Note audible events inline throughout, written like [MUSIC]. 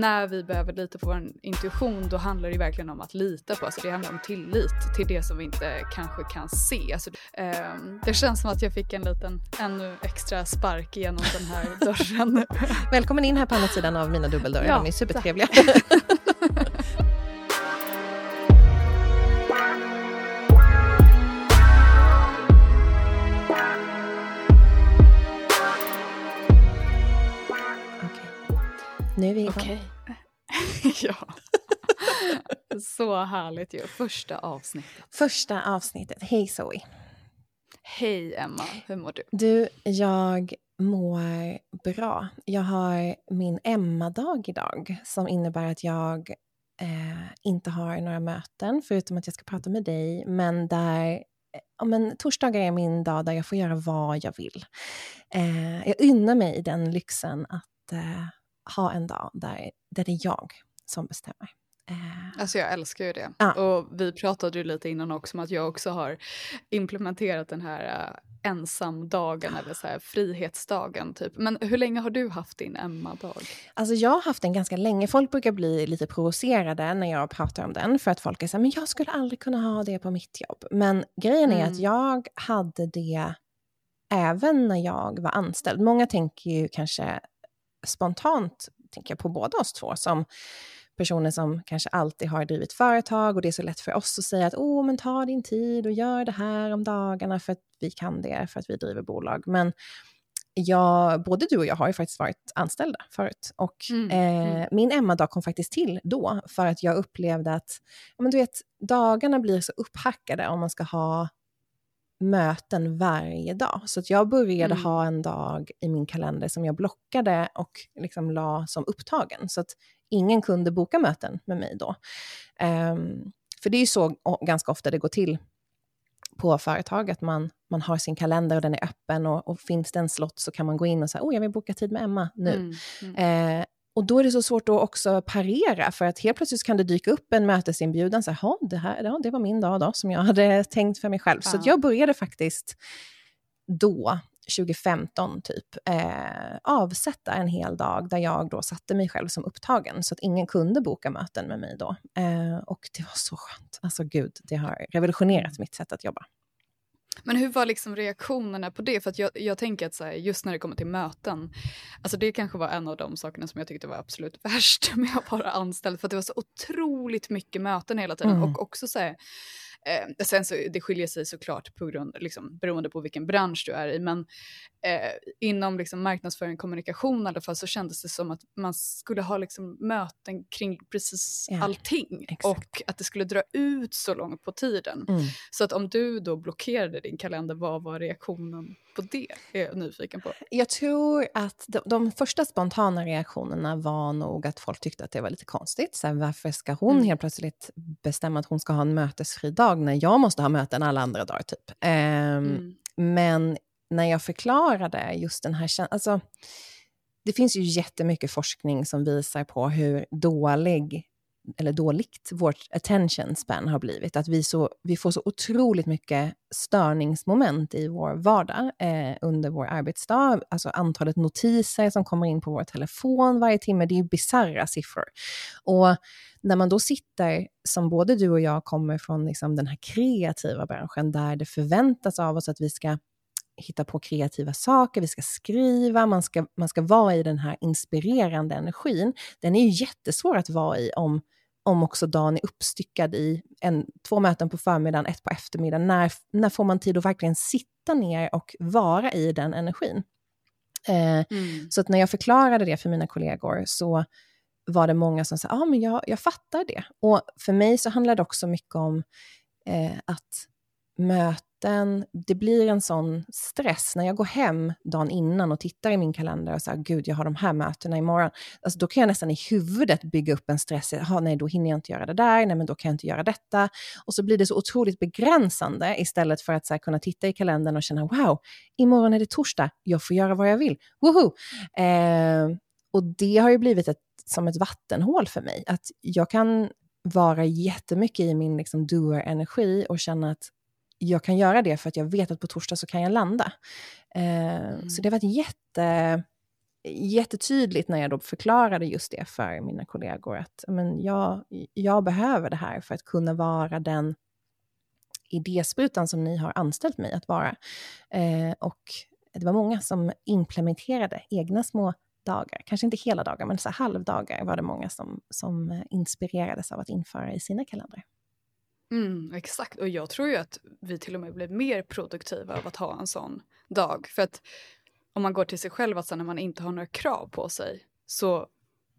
när vi behöver lita på vår intuition då handlar det verkligen om att lita på, alltså det handlar om tillit till det som vi inte kanske kan se. Alltså, eh, det känns som att jag fick en liten ännu extra spark genom den här [LAUGHS] dörren. Välkommen in här på andra sidan av mina dubbeldörrar, ja, de är supertrevliga. Nu är vi igång. Okay. [LAUGHS] ja. [LAUGHS] Så härligt ju. Första avsnittet. Första avsnittet. Hej Zoe. Hej Emma, hur mår du? Du, jag mår bra. Jag har min Emma-dag idag som innebär att jag eh, inte har några möten förutom att jag ska prata med dig. Men där ja, men, torsdagar är min dag där jag får göra vad jag vill. Eh, jag unnar mig den lyxen att eh, ha en dag där, där det är jag som bestämmer. Eh. Alltså jag älskar ju det. Ah. Och vi pratade ju lite innan också om att jag också har implementerat den här uh, ensamdagen eller så här, frihetsdagen. Typ. Men hur länge har du haft din Emma-dag? Alltså jag har haft den ganska länge. Folk brukar bli lite provocerade när jag pratar om den för att folk är så här, men jag skulle aldrig kunna ha det på mitt jobb. Men grejen är mm. att jag hade det även när jag var anställd. Många tänker ju kanske spontant tänker jag på båda oss två som personer som kanske alltid har drivit företag och det är så lätt för oss att säga att åh, men ta din tid och gör det här om dagarna för att vi kan det, för att vi driver bolag. Men jag, både du och jag har ju faktiskt varit anställda förut. Och mm, eh, mm. min Emma-dag kom faktiskt till då, för att jag upplevde att men du vet, dagarna blir så upphackade om man ska ha möten varje dag. Så att jag började mm. ha en dag i min kalender som jag blockade och liksom la som upptagen. Så att ingen kunde boka möten med mig då. Um, för det är ju så ganska ofta det går till på företag, att man, man har sin kalender och den är öppen och, och finns det en slott så kan man gå in och säga, oh jag vill boka tid med Emma nu. Mm, mm. Eh, och då är det så svårt att också parera, för att helt plötsligt kan det dyka upp en mötesinbjudan, så här, det, här, ja, det var min dag då, som jag hade [LAUGHS] tänkt för mig själv. Ja. Så jag började faktiskt då, 2015 typ, eh, avsätta en hel dag där jag då satte mig själv som upptagen, så att ingen kunde boka möten med mig då. Eh, och det var så skönt. Alltså gud, det har revolutionerat mitt sätt att jobba. Men hur var liksom reaktionerna på det? För jag, jag tänker att så här, just när det kommer till möten, alltså det kanske var en av de sakerna som jag tyckte var absolut [LAUGHS] värst med att vara anställd, för att det var så otroligt mycket möten hela tiden mm. och också så här, Eh, sen så det skiljer sig såklart på grund, liksom, beroende på vilken bransch du är i, men eh, inom liksom, marknadsföring och kommunikation i alla fall så kändes det som att man skulle ha liksom, möten kring precis ja, allting exakt. och att det skulle dra ut så långt på tiden. Mm. Så att om du då blockerade din kalender, vad var reaktionen på det? är jag nyfiken på. Jag tror att de, de första spontana reaktionerna var nog att folk tyckte att det var lite konstigt. Så här, varför ska hon mm. helt plötsligt bestämma att hon ska ha en mötesfri dag när jag måste ha möten alla andra dagar? Typ. Um, mm. Men när jag förklarade just den här känslan, alltså, det finns ju jättemycket forskning som visar på hur dålig eller dåligt vårt attention span har blivit. Att vi, så, vi får så otroligt mycket störningsmoment i vår vardag eh, under vår arbetsdag. Alltså antalet notiser som kommer in på vår telefon varje timme, det är ju bisarra siffror. Och när man då sitter, som både du och jag kommer från liksom den här kreativa branschen, där det förväntas av oss att vi ska hitta på kreativa saker, vi ska skriva, man ska, man ska vara i den här inspirerande energin. Den är ju jättesvår att vara i om, om också dagen är uppstyckad i en, två möten på förmiddagen, ett på eftermiddagen. När, när får man tid att verkligen sitta ner och vara i den energin? Eh, mm. Så att när jag förklarade det för mina kollegor så var det många som sa, ja ah, men jag, jag fattar det. Och för mig så handlar det också mycket om eh, att möta möten, det blir en sån stress när jag går hem dagen innan och tittar i min kalender och säger gud, jag har de här mötena imorgon. Alltså, då kan jag nästan i huvudet bygga upp en stress. Aha, nej, då hinner jag inte göra det där, nej, men då kan jag inte göra detta. Och så blir det så otroligt begränsande istället för att så här, kunna titta i kalendern och känna wow, imorgon är det torsdag, jag får göra vad jag vill. Woho! Eh, och det har ju blivit ett, som ett vattenhål för mig. Att jag kan vara jättemycket i min liksom, doer-energi och känna att jag kan göra det för att jag vet att på torsdag så kan jag landa. Eh, mm. Så det var jätte jättetydligt när jag då förklarade just det för mina kollegor, att men jag, jag behöver det här för att kunna vara den idésprutan som ni har anställt mig att vara. Eh, och det var många som implementerade egna små dagar, kanske inte hela dagar, men så halvdagar var det många som, som inspirerades av att införa i sina kalendrar. Mm, exakt, och jag tror ju att vi till och med blir mer produktiva av att ha en sån dag. För att om man går till sig själv, att när man inte har några krav på sig så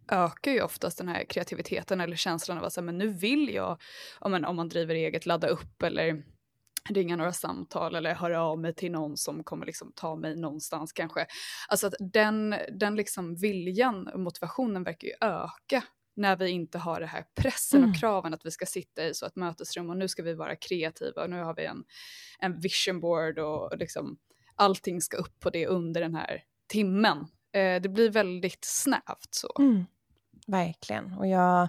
ökar ju oftast den här kreativiteten eller känslan av att men nu vill jag, om man, om man driver eget, ladda upp eller ringa några samtal eller höra av mig till någon som kommer liksom ta mig någonstans kanske. Alltså att den, den liksom viljan och motivationen verkar ju öka när vi inte har det här pressen mm. och kraven att vi ska sitta i så ett mötesrum och nu ska vi vara kreativa och nu har vi en, en vision board och liksom allting ska upp på det under den här timmen. Eh, det blir väldigt snävt så. Mm. Verkligen. Och jag,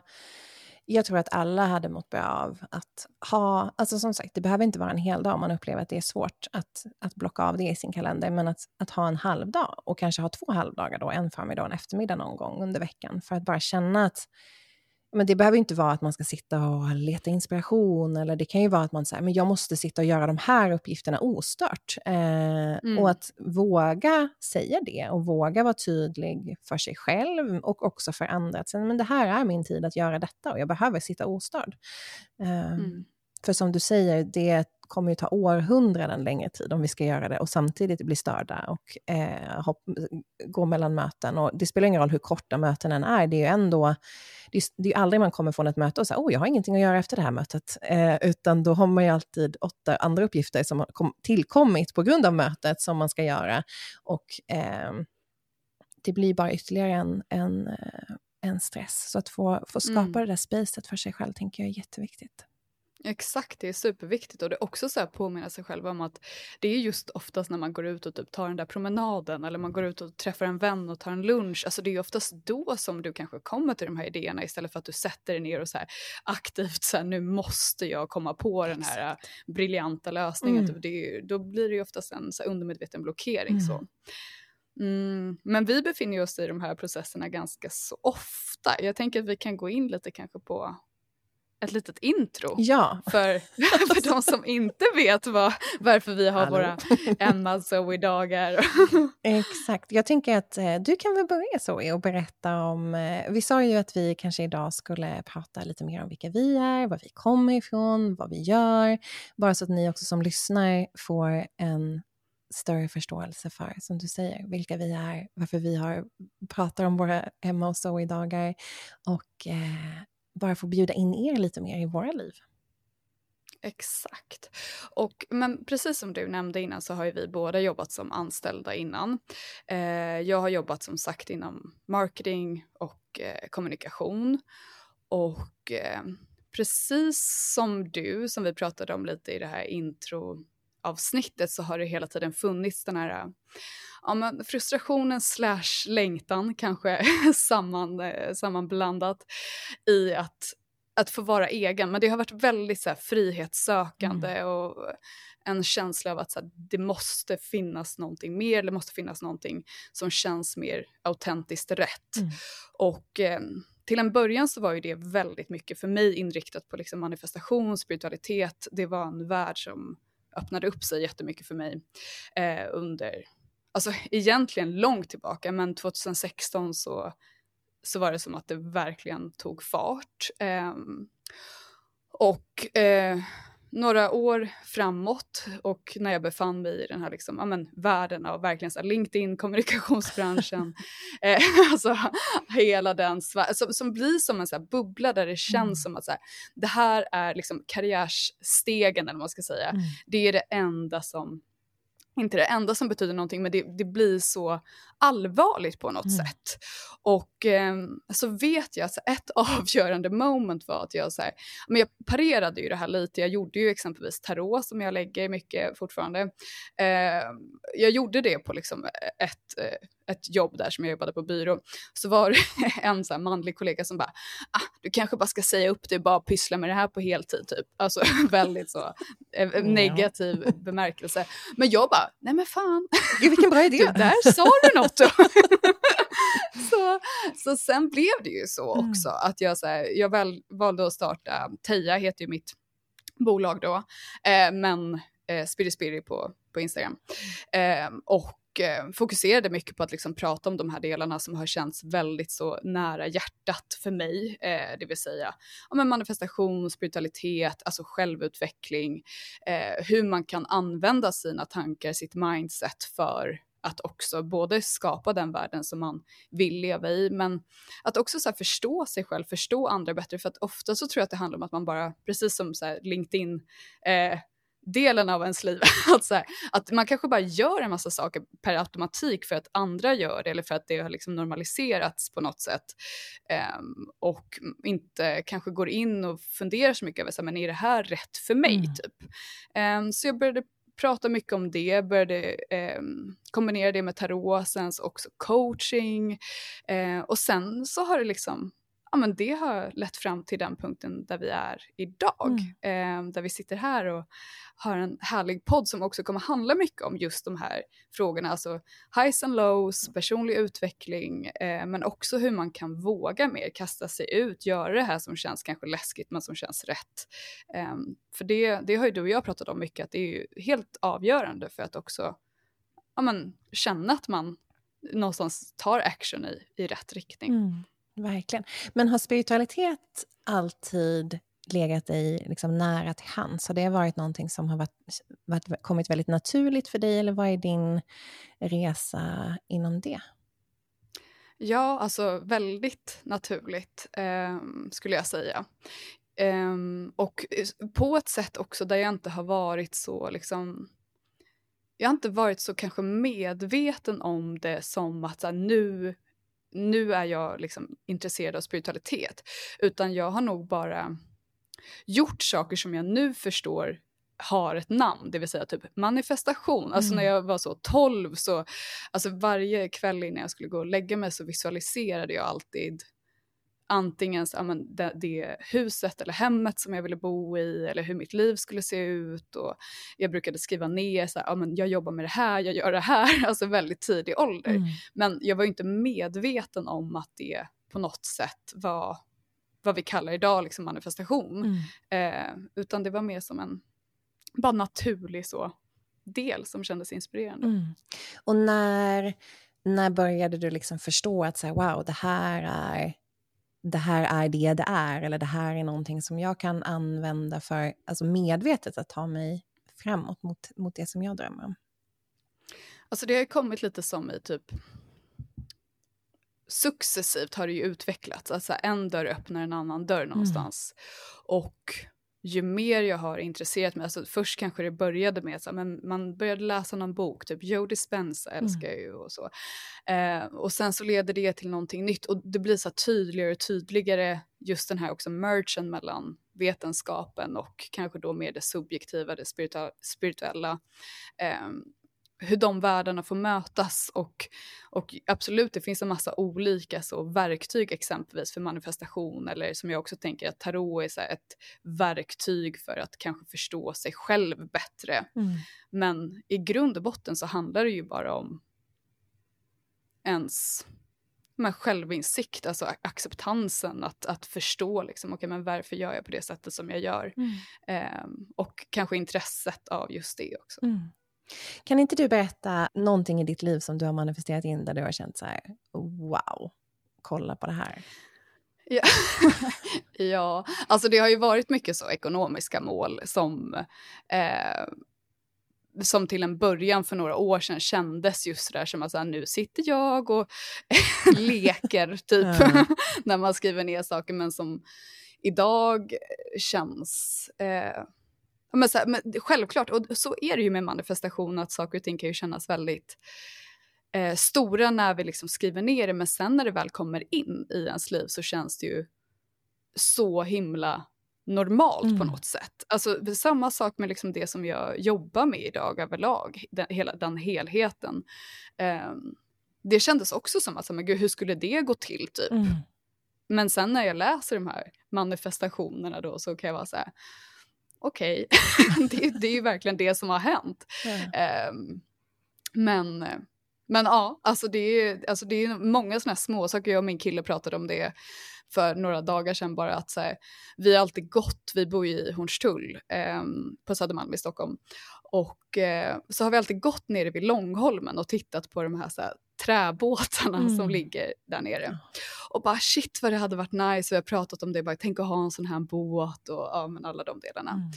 jag tror att alla hade mått bra av att ha, alltså som sagt, det behöver inte vara en hel dag om man upplever att det är svårt att, att blocka av det i sin kalender, men att, att ha en halvdag och kanske ha två halvdagar då, en förmiddag och en eftermiddag någon gång under veckan, för att bara känna att men det behöver inte vara att man ska sitta och leta inspiration, eller det kan ju vara att man säger, men jag måste sitta och göra de här uppgifterna ostört. Eh, mm. Och att våga säga det och våga vara tydlig för sig själv och också för andra. Att säga, men det här är min tid att göra detta och jag behöver sitta ostörd. Eh, mm. För som du säger, det kommer ju ta århundraden längre tid om vi ska göra det och samtidigt bli störda och eh, hopp, gå mellan möten. Och det spelar ingen roll hur korta mötena är, det är ju ändå, det är, det är aldrig man kommer från ett möte och säger oh, jag har ingenting att göra efter det här mötet, eh, utan då har man ju alltid åtta andra uppgifter som har kom, tillkommit på grund av mötet som man ska göra. Och eh, det blir bara ytterligare en, en, eh, en stress. Så att få, få skapa mm. det där spacet för sig själv tänker jag är jätteviktigt. Exakt, det är superviktigt och det är också så att påminna sig själv om att det är just oftast när man går ut och typ tar den där promenaden eller man går ut och träffar en vän och tar en lunch, alltså det är oftast då som du kanske kommer till de här idéerna istället för att du sätter dig ner och så här aktivt så här, nu måste jag komma på den här Exakt. briljanta lösningen. Mm. Typ, är, då blir det ju oftast en så undermedveten blockering. Mm. Så. Mm, men vi befinner oss i de här processerna ganska så ofta. Jag tänker att vi kan gå in lite kanske på ett litet intro ja. för, [LAUGHS] för de som inte vet vad, varför vi har Hallå. våra Emma Zoe-dagar. [LAUGHS] Exakt. Jag tänker att eh, du kan väl börja Zoe och berätta om... Eh, vi sa ju att vi kanske idag skulle prata lite mer om vilka vi är, var vi kommer ifrån, vad vi gör. Bara så att ni också som lyssnar får en större förståelse för, som du säger, vilka vi är, varför vi har, pratar om våra Emma och Zoe-dagar och eh, bara få bjuda in er lite mer i våra liv. Exakt. Och, men precis som du nämnde innan så har ju vi båda jobbat som anställda innan. Eh, jag har jobbat som sagt inom marketing och eh, kommunikation. Och eh, precis som du, som vi pratade om lite i det här intro introavsnittet, så har det hela tiden funnits den här ja, men frustrationen slash längtan kanske [LAUGHS] samman, eh, sammanblandat i att, att få vara egen. Men det har varit väldigt så här, frihetssökande mm. och en känsla av att så här, det måste finnas någonting mer, det måste finnas någonting som känns mer autentiskt rätt. Mm. Och eh, till en början så var ju det väldigt mycket för mig inriktat på liksom manifestation, spiritualitet. Det var en värld som öppnade upp sig jättemycket för mig eh, under alltså egentligen långt tillbaka, men 2016 så, så var det som att det verkligen tog fart. Eh, och eh, några år framåt och när jag befann mig i den här liksom, ja, men, världen av verkligen så här, LinkedIn, kommunikationsbranschen, [LAUGHS] eh, alltså hela den som, som blir som en så här, bubbla där det känns mm. som att så här, det här är liksom karriärstegen eller vad man ska säga. Mm. Det är det enda som inte det enda som betyder någonting, men det, det blir så allvarligt på något mm. sätt. Och eh, så vet jag att ett [LAUGHS] avgörande moment var att jag, så här, men jag parerade ju det här lite, jag gjorde ju exempelvis tarot som jag lägger mycket fortfarande. Eh, jag gjorde det på liksom ett, ett jobb där som jag jobbade på byrå. Så var det [LAUGHS] en så manlig kollega som bara, ah, du kanske bara ska säga upp det och bara pyssla med det här på heltid typ. Alltså [LAUGHS] väldigt så eh, negativ bemärkelse. Men jag bara, nej men fan. Gud, vilken bra idé. [LAUGHS] Du, där sa du något. så sen blev det ju så mm. också mm. att jag, så här, jag väl, valde att starta, Teija heter ju mitt bolag då, eh, men eh, Spiri Spiri på, på Instagram. Eh, och eh, fokuserade mycket på att liksom prata om de här delarna som har känts väldigt så nära hjärtat för mig, eh, det vill säga ja, manifestation, spiritualitet, alltså självutveckling, eh, hur man kan använda sina tankar, sitt mindset för att också både skapa den världen som man vill leva i, men att också så förstå sig själv, förstå andra bättre, för att ofta så tror jag att det handlar om att man bara, precis som så LinkedIn, eh, delen av ens liv. [LAUGHS] att, så här, att man kanske bara gör en massa saker per automatik för att andra gör det eller för att det har liksom normaliserats på något sätt. Um, och inte kanske går in och funderar så mycket över så här, men är det här rätt för mig? Mm. Typ. Um, så jag började prata mycket om det, började um, kombinera det med tarot, sen också coaching uh, och sen så har det liksom ja, men det har lett fram till den punkten där vi är idag. Mm. Eh, där vi sitter här och har en härlig podd som också kommer handla mycket om just de här frågorna, alltså highs and lows, personlig utveckling, eh, men också hur man kan våga mer, kasta sig ut, göra det här som känns kanske läskigt men som känns rätt. Eh, för det, det har ju du och jag pratat om mycket, att det är ju helt avgörande för att också ja, men, känna att man någonstans tar action i, i rätt riktning. Mm. Verkligen. Men har spiritualitet alltid legat dig liksom nära till hands? Har det varit någonting som har varit, varit, kommit väldigt naturligt för dig eller vad är din resa inom det? Ja, alltså väldigt naturligt eh, skulle jag säga. Eh, och på ett sätt också där jag inte har varit så liksom jag har inte varit så kanske medveten om det som att så här, nu nu är jag liksom intresserad av spiritualitet, utan jag har nog bara gjort saker som jag nu förstår har ett namn, det vill säga typ manifestation. Mm. Alltså när mm. jag var så 12 så, alltså varje kväll innan jag skulle gå och lägga mig så visualiserade jag alltid antingen så, ja, det, det, huset eller hemmet som jag ville bo i eller hur mitt liv skulle se ut. Och jag brukade skriva ner så här, ja, men jag jobbar med det här, jag gör det här, [LAUGHS] alltså väldigt tidig ålder. Mm. Men jag var inte medveten om att det på något sätt var vad vi kallar idag liksom manifestation. Mm. Eh, utan det var mer som en bara naturlig så del som kändes inspirerande. Mm. Och när, när började du liksom förstå att så här, wow, det här är det här är det det är, eller det här är någonting som jag kan använda för, alltså medvetet att ta mig framåt mot, mot det som jag drömmer om? Alltså det har kommit lite som i typ successivt har det ju utvecklats, alltså en dörr öppnar en annan dörr mm. någonstans. Mm. Och ju mer jag har intresserat mig, alltså först kanske det började med att man började läsa någon bok, typ Joe Dispenza mm. älskar jag ju och så. Eh, och sen så leder det till någonting nytt och det blir så tydligare och tydligare just den här också mergen mellan vetenskapen och kanske då mer det subjektiva, det spirituella. Eh, hur de världarna får mötas och, och absolut det finns en massa olika så verktyg exempelvis för manifestation eller som jag också tänker att tarot är så ett verktyg för att kanske förstå sig själv bättre. Mm. Men i grund och botten så handlar det ju bara om ens men självinsikt, alltså acceptansen, att, att förstå liksom, okay, men varför gör jag på det sättet som jag gör. Mm. Um, och kanske intresset av just det också. Mm. Kan inte du berätta någonting i ditt liv som du har manifesterat in där du har känt så här, wow, kolla på det här? Ja. [LAUGHS] ja, alltså det har ju varit mycket så ekonomiska mål som eh, som till en början för några år sedan kändes just där som att så nu sitter jag och [LAUGHS] leker typ [LAUGHS] när man skriver ner saker men som idag känns eh, men, så här, men självklart, och så är det ju med manifestation, att saker och ting kan ju kännas väldigt eh, stora när vi liksom skriver ner det, men sen när det väl kommer in i ens liv så känns det ju så himla normalt mm. på något sätt. Alltså samma sak med liksom det som jag jobbar med idag överlag, den, hela den helheten. Eh, det kändes också som att, men gud, hur skulle det gå till typ? Mm. Men sen när jag läser de här manifestationerna då så kan jag vara så här, okej, okay. [LAUGHS] det, det, är ju verkligen det som har hänt. Mm. Um, men, Men ja, alltså det är, alltså det är många sådana här små saker. Jag och min kille pratade om det för några dagar sedan bara att så här, vi har alltid gått, vi bor ju i Hornstull eh, på Södermalm i Stockholm och eh, så har vi alltid gått nere vid Långholmen och tittat på de här, så här träbåtarna mm. som ligger där nere. Och bara shit vad det hade varit nice, vi har pratat om det, bara tänk att ha en sån här båt och ja, men alla de delarna. Mm.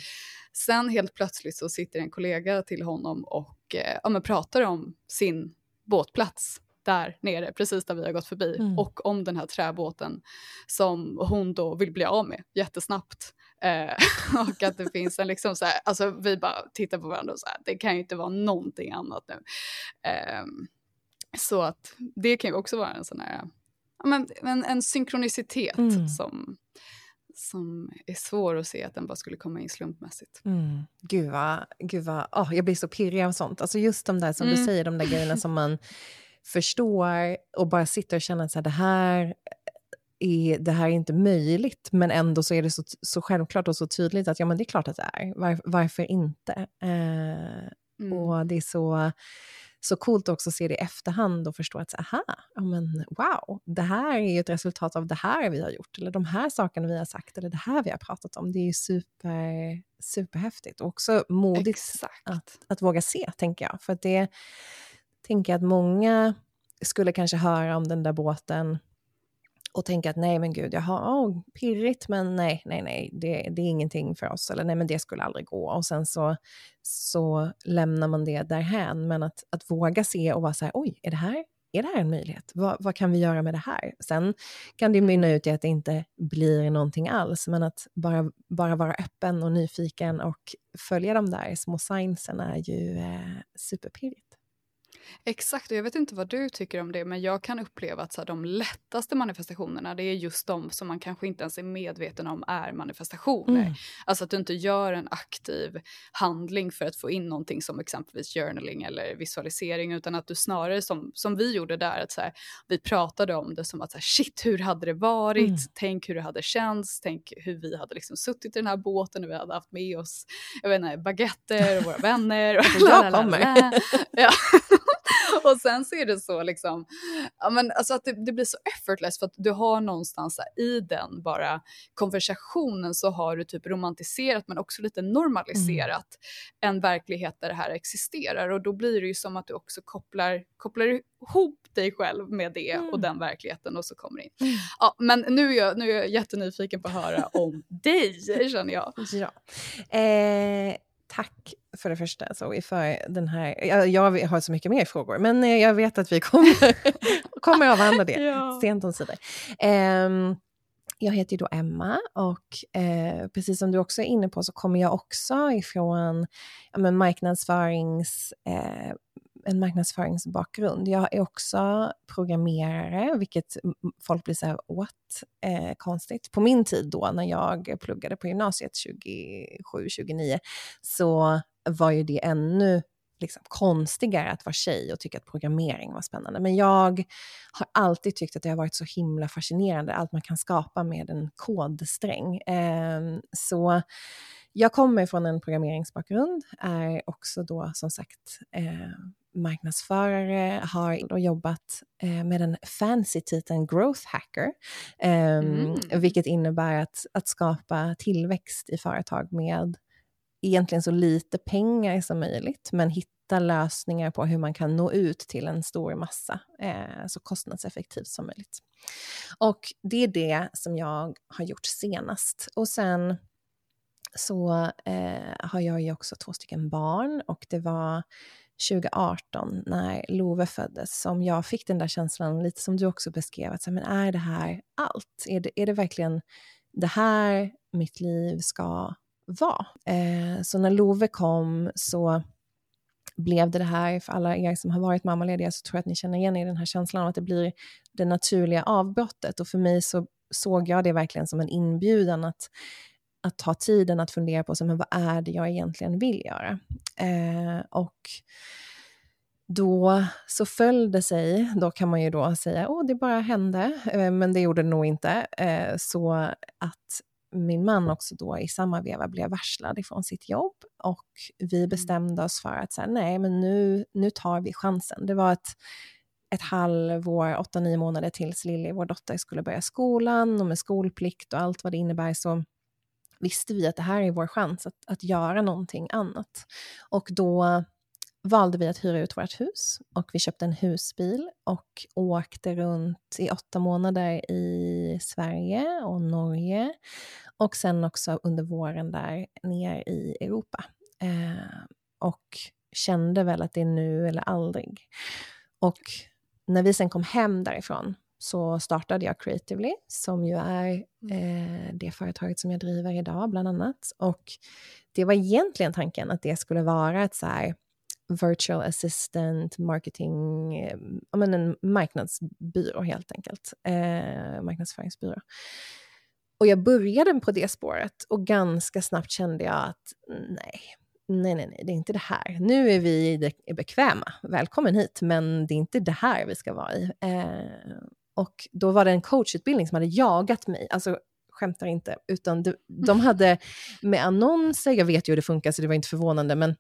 Sen helt plötsligt så sitter en kollega till honom och eh, ja, men pratar om sin båtplats där nere, precis där vi har gått förbi, mm. och om den här träbåten som hon då vill bli av med jättesnabbt. Eh, [LAUGHS] och att det finns en liksom så här, alltså vi bara tittar på varandra och så här, det kan ju inte vara någonting annat nu. Eh, så att det kan ju också vara en sån här, men, en, en synkronicitet mm. som som är svår att se att den bara skulle komma in slumpmässigt. Mm. Gud vad, gud vad oh, jag blir så pirrig av sånt. Alltså just de där som mm. du säger, de där grejerna som man [LAUGHS] förstår och bara sitter och känner att det här är, det här är inte möjligt, men ändå så är det så, så självklart och så tydligt att ja, men det är klart att det är. Var, varför inte? Eh, mm. Och det är så, så coolt också att se det i efterhand och förstå att så, aha, ja, men, wow, det här är ju ett resultat av det här vi har gjort, eller de här sakerna vi har sagt, eller det här vi har pratat om. Det är ju super, superhäftigt och också modigt att, att våga se, tänker jag. För det tänker att många skulle kanske höra om den där båten och tänka att nej men gud, jaha, oh, pirrigt men nej, nej, nej, det, det är ingenting för oss, eller nej men det skulle aldrig gå. Och sen så, så lämnar man det därhän, men att, att våga se och vara så här, oj, är det här, är det här en möjlighet? Vad, vad kan vi göra med det här? Sen kan det mynna ut i att det inte blir någonting alls, men att bara, bara vara öppen och nyfiken och följa de där små signsen är ju eh, superpirrigt. Exakt, och jag vet inte vad du tycker om det, men jag kan uppleva att så här, de lättaste manifestationerna, det är just de som man kanske inte ens är medveten om är manifestationer. Mm. Alltså att du inte gör en aktiv handling för att få in någonting som exempelvis journaling eller visualisering, utan att du snarare som, som vi gjorde där, att så här, vi pratade om det som att så här, shit, hur hade det varit? Mm. Tänk hur det hade känts, tänk hur vi hade liksom suttit i den här båten och vi hade haft med oss, jag vet inte, baguetter och våra vänner. Och [LAUGHS] jag kommer. ja. [LAUGHS] [LAUGHS] och sen så är det så liksom, ja men alltså att det, det blir så effortless för att du har någonstans i den bara konversationen så har du typ romantiserat men också lite normaliserat mm. en verklighet där det här existerar och då blir det ju som att du också kopplar, kopplar ihop dig själv med det mm. och den verkligheten och så kommer det in. Mm. Ja, men nu är, jag, nu är jag jättenyfiken på att höra om dig känner jag. [LAUGHS] Ja. Eh, tack för det första så för den här... Jag, jag, har så mycket mer frågor, men eh, jag vet att vi kommer, [LAUGHS] kommer avhandla det [LAUGHS] ja. sent omsider. Um, jag heter ju då Emma och eh, precis som du också är inne på så kommer jag också ifrån ja, marknadsförings eh, en marknadsföringsbakgrund. Jag är också programmerare, vilket folk blir så här, what? Eh, konstigt. På min tid då, när jag pluggade på gymnasiet 27-29, så var ju det ännu liksom, konstigare att vara tjej och tycka att programmering var spännande. Men jag har alltid tyckt att det har varit så himla fascinerande, allt man kan skapa med en kodsträng. Eh, så jag kommer från en programmeringsbakgrund, är också då som sagt eh, marknadsförare, har jobbat eh, med den fancy titeln growth hacker, eh, mm. vilket innebär att, att skapa tillväxt i företag med egentligen så lite pengar som möjligt, men hitta lösningar på hur man kan nå ut till en stor massa eh, så kostnadseffektivt som möjligt. Och det är det som jag har gjort senast. Och sen så eh, har jag ju också två stycken barn och det var 2018 när Love föddes som jag fick den där känslan, lite som du också beskrev, att men är det här allt? Är det, är det verkligen det här mitt liv ska vara? Eh, så när Love kom så blev det det här, för alla er som har varit mammalediga så tror jag att ni känner igen er i den här känslan av att det blir det naturliga avbrottet. Och för mig så såg jag det verkligen som en inbjudan att att ta tiden att fundera på så, men vad är det jag egentligen vill göra. Eh, och då så föll det sig, då kan man ju då säga, åh det bara hände, eh, men det gjorde det nog inte, eh, så att min man också då i samma veva blev varslad ifrån sitt jobb och vi Mm. bestämde oss för att säga nej, men nu, nu tar vi chansen. Det var ett, ett halvår, åtta, nio månader tills Lilly, vår dotter, skulle börja skolan och med skolplikt och allt vad det innebär så visste vi att det här är vår chans att, att göra någonting annat. Och då valde vi att hyra ut vårt hus och vi köpte en husbil och åkte runt i åtta månader i Sverige och Norge och sen också under våren där ner i Europa. Eh, och kände väl att det är nu eller aldrig. Och när vi sen kom hem därifrån så startade jag Creatively, som ju är eh, det företaget som jag driver idag, bland annat. Och det var egentligen tanken att det skulle vara ett så här virtual assistant, marketing, eh, men en marknadsbyrå helt enkelt. Eh, marknadsföringsbyrå. Och jag började på det spåret och ganska snabbt kände jag att nej, nej, nej, nej, det är inte det här. Nu är vi bekväma, välkommen hit, men det är inte det här vi ska vara i. Eh, och då var det en coachutbildning som hade jagat mig, alltså skämtar inte, utan de, de [LAUGHS] hade med annonser, jag vet ju hur det funkar så det var inte förvånande, men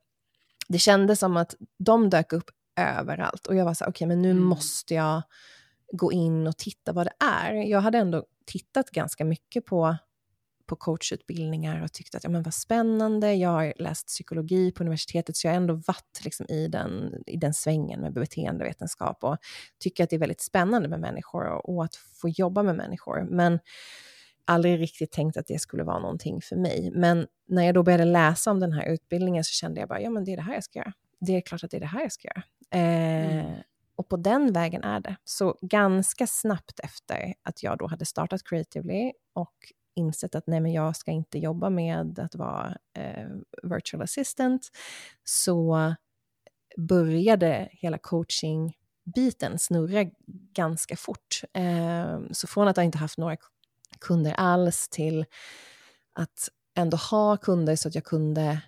det kändes som att de dök upp överallt. Och jag var så okej okay, men nu mm. måste jag gå in och titta vad det är. Jag hade ändå tittat ganska mycket på, på coachutbildningar och tyckt att ja, men vad spännande, jag har läst psykologi på universitetet så jag har ändå varit liksom i, den, i den svängen med beteendevetenskap och tycker att det är väldigt spännande med människor och, och att få jobba med människor. Men aldrig riktigt tänkt att det skulle vara någonting för mig. Men när jag då började läsa om den här utbildningen så kände jag bara, ja men det är det här jag ska göra. Det är klart att det är det här jag ska göra. Eh, mm. Och på den vägen är det. Så ganska snabbt efter att jag då hade startat Creatively och insett att nej men jag ska inte jobba med att vara eh, virtual assistant, så började hela coachingbiten snurra ganska fort. Eh, så från att jag inte haft några kunder alls till att ändå ha kunder så att jag kunde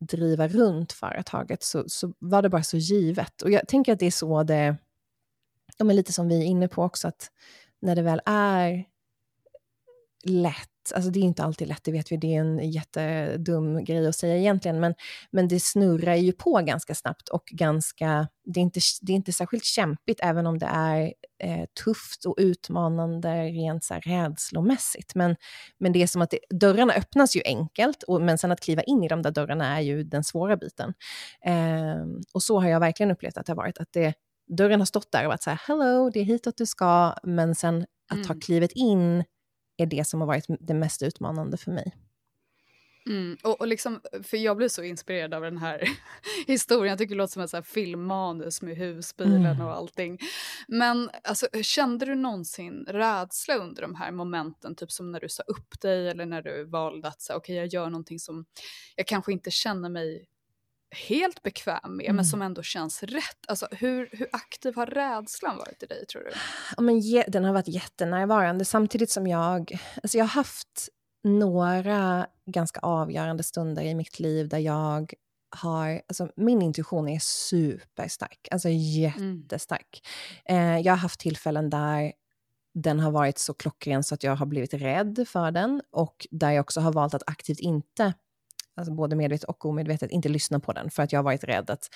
driva runt företaget så, så var det bara så givet. Och jag tänker att det är så det, ja, men lite som vi är inne på också, att när det väl är lätt Alltså det är inte alltid lätt, det vet vi, det är en jättedum grej att säga egentligen, men, men det snurrar ju på ganska snabbt och ganska, det är inte, det är inte särskilt kämpigt även om det är eh, tufft och utmanande rent så här rädslomässigt. Men, men det är som att det, dörrarna öppnas ju enkelt, och, men sen att kliva in i de där dörrarna är ju den svåra biten. Eh, och så har jag verkligen upplevt att det har varit, att det, dörren har stått där och varit så här, hello, det är hitåt du ska, men sen att mm. ha klivit in är det som har varit det mest utmanande för mig. Mm, och, och liksom, för jag blir så inspirerad av den här [LAUGHS] historien. Jag tycker det låter som ett så filmmanus med husbilen mm. och allting. Men alltså, kände du någonsin rädsla under de här momenten? Typ som när du sa upp dig eller när du valde att säga okej okay, jag gör någonting som jag kanske inte känner mig helt bekväm med, mm. men som ändå känns rätt. Alltså, hur, hur aktiv har rädslan varit i dig, tror du? Ja, men, den har varit jättenärvarande, samtidigt som jag... Alltså, jag har haft några ganska avgörande stunder i mitt liv där jag har, alltså min intuition är superstark, alltså jättestark. Mm. Eh, jag har haft tillfällen där den har varit så klockren så att jag har blivit rädd för den och där jag också har valt att aktivt inte alltså både medvetet och omedvetet, inte lyssna på den för att jag har varit rädd att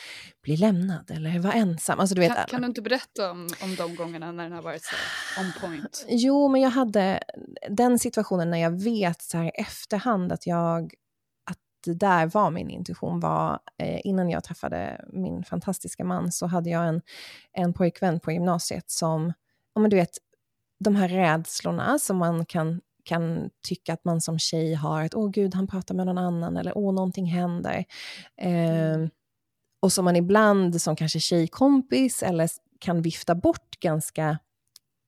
bli lämnad eller vara ensam. Alltså, du vet, kan, kan, du inte berätta om, om de gångerna när den har varit så on point? Jo, men jag hade den situationen när jag vet så här efterhand att jag att det där var min intuition var eh, innan jag träffade min fantastiska man så hade jag en, en pojkvän på gymnasiet som, ja, men du vet, de här rädslorna som man kan kan tycka att man som tjej har att åh gud, han pratar med någon annan eller åh, någonting händer. Eh, och som man ibland som kanske tjejkompis eller kan vifta bort ganska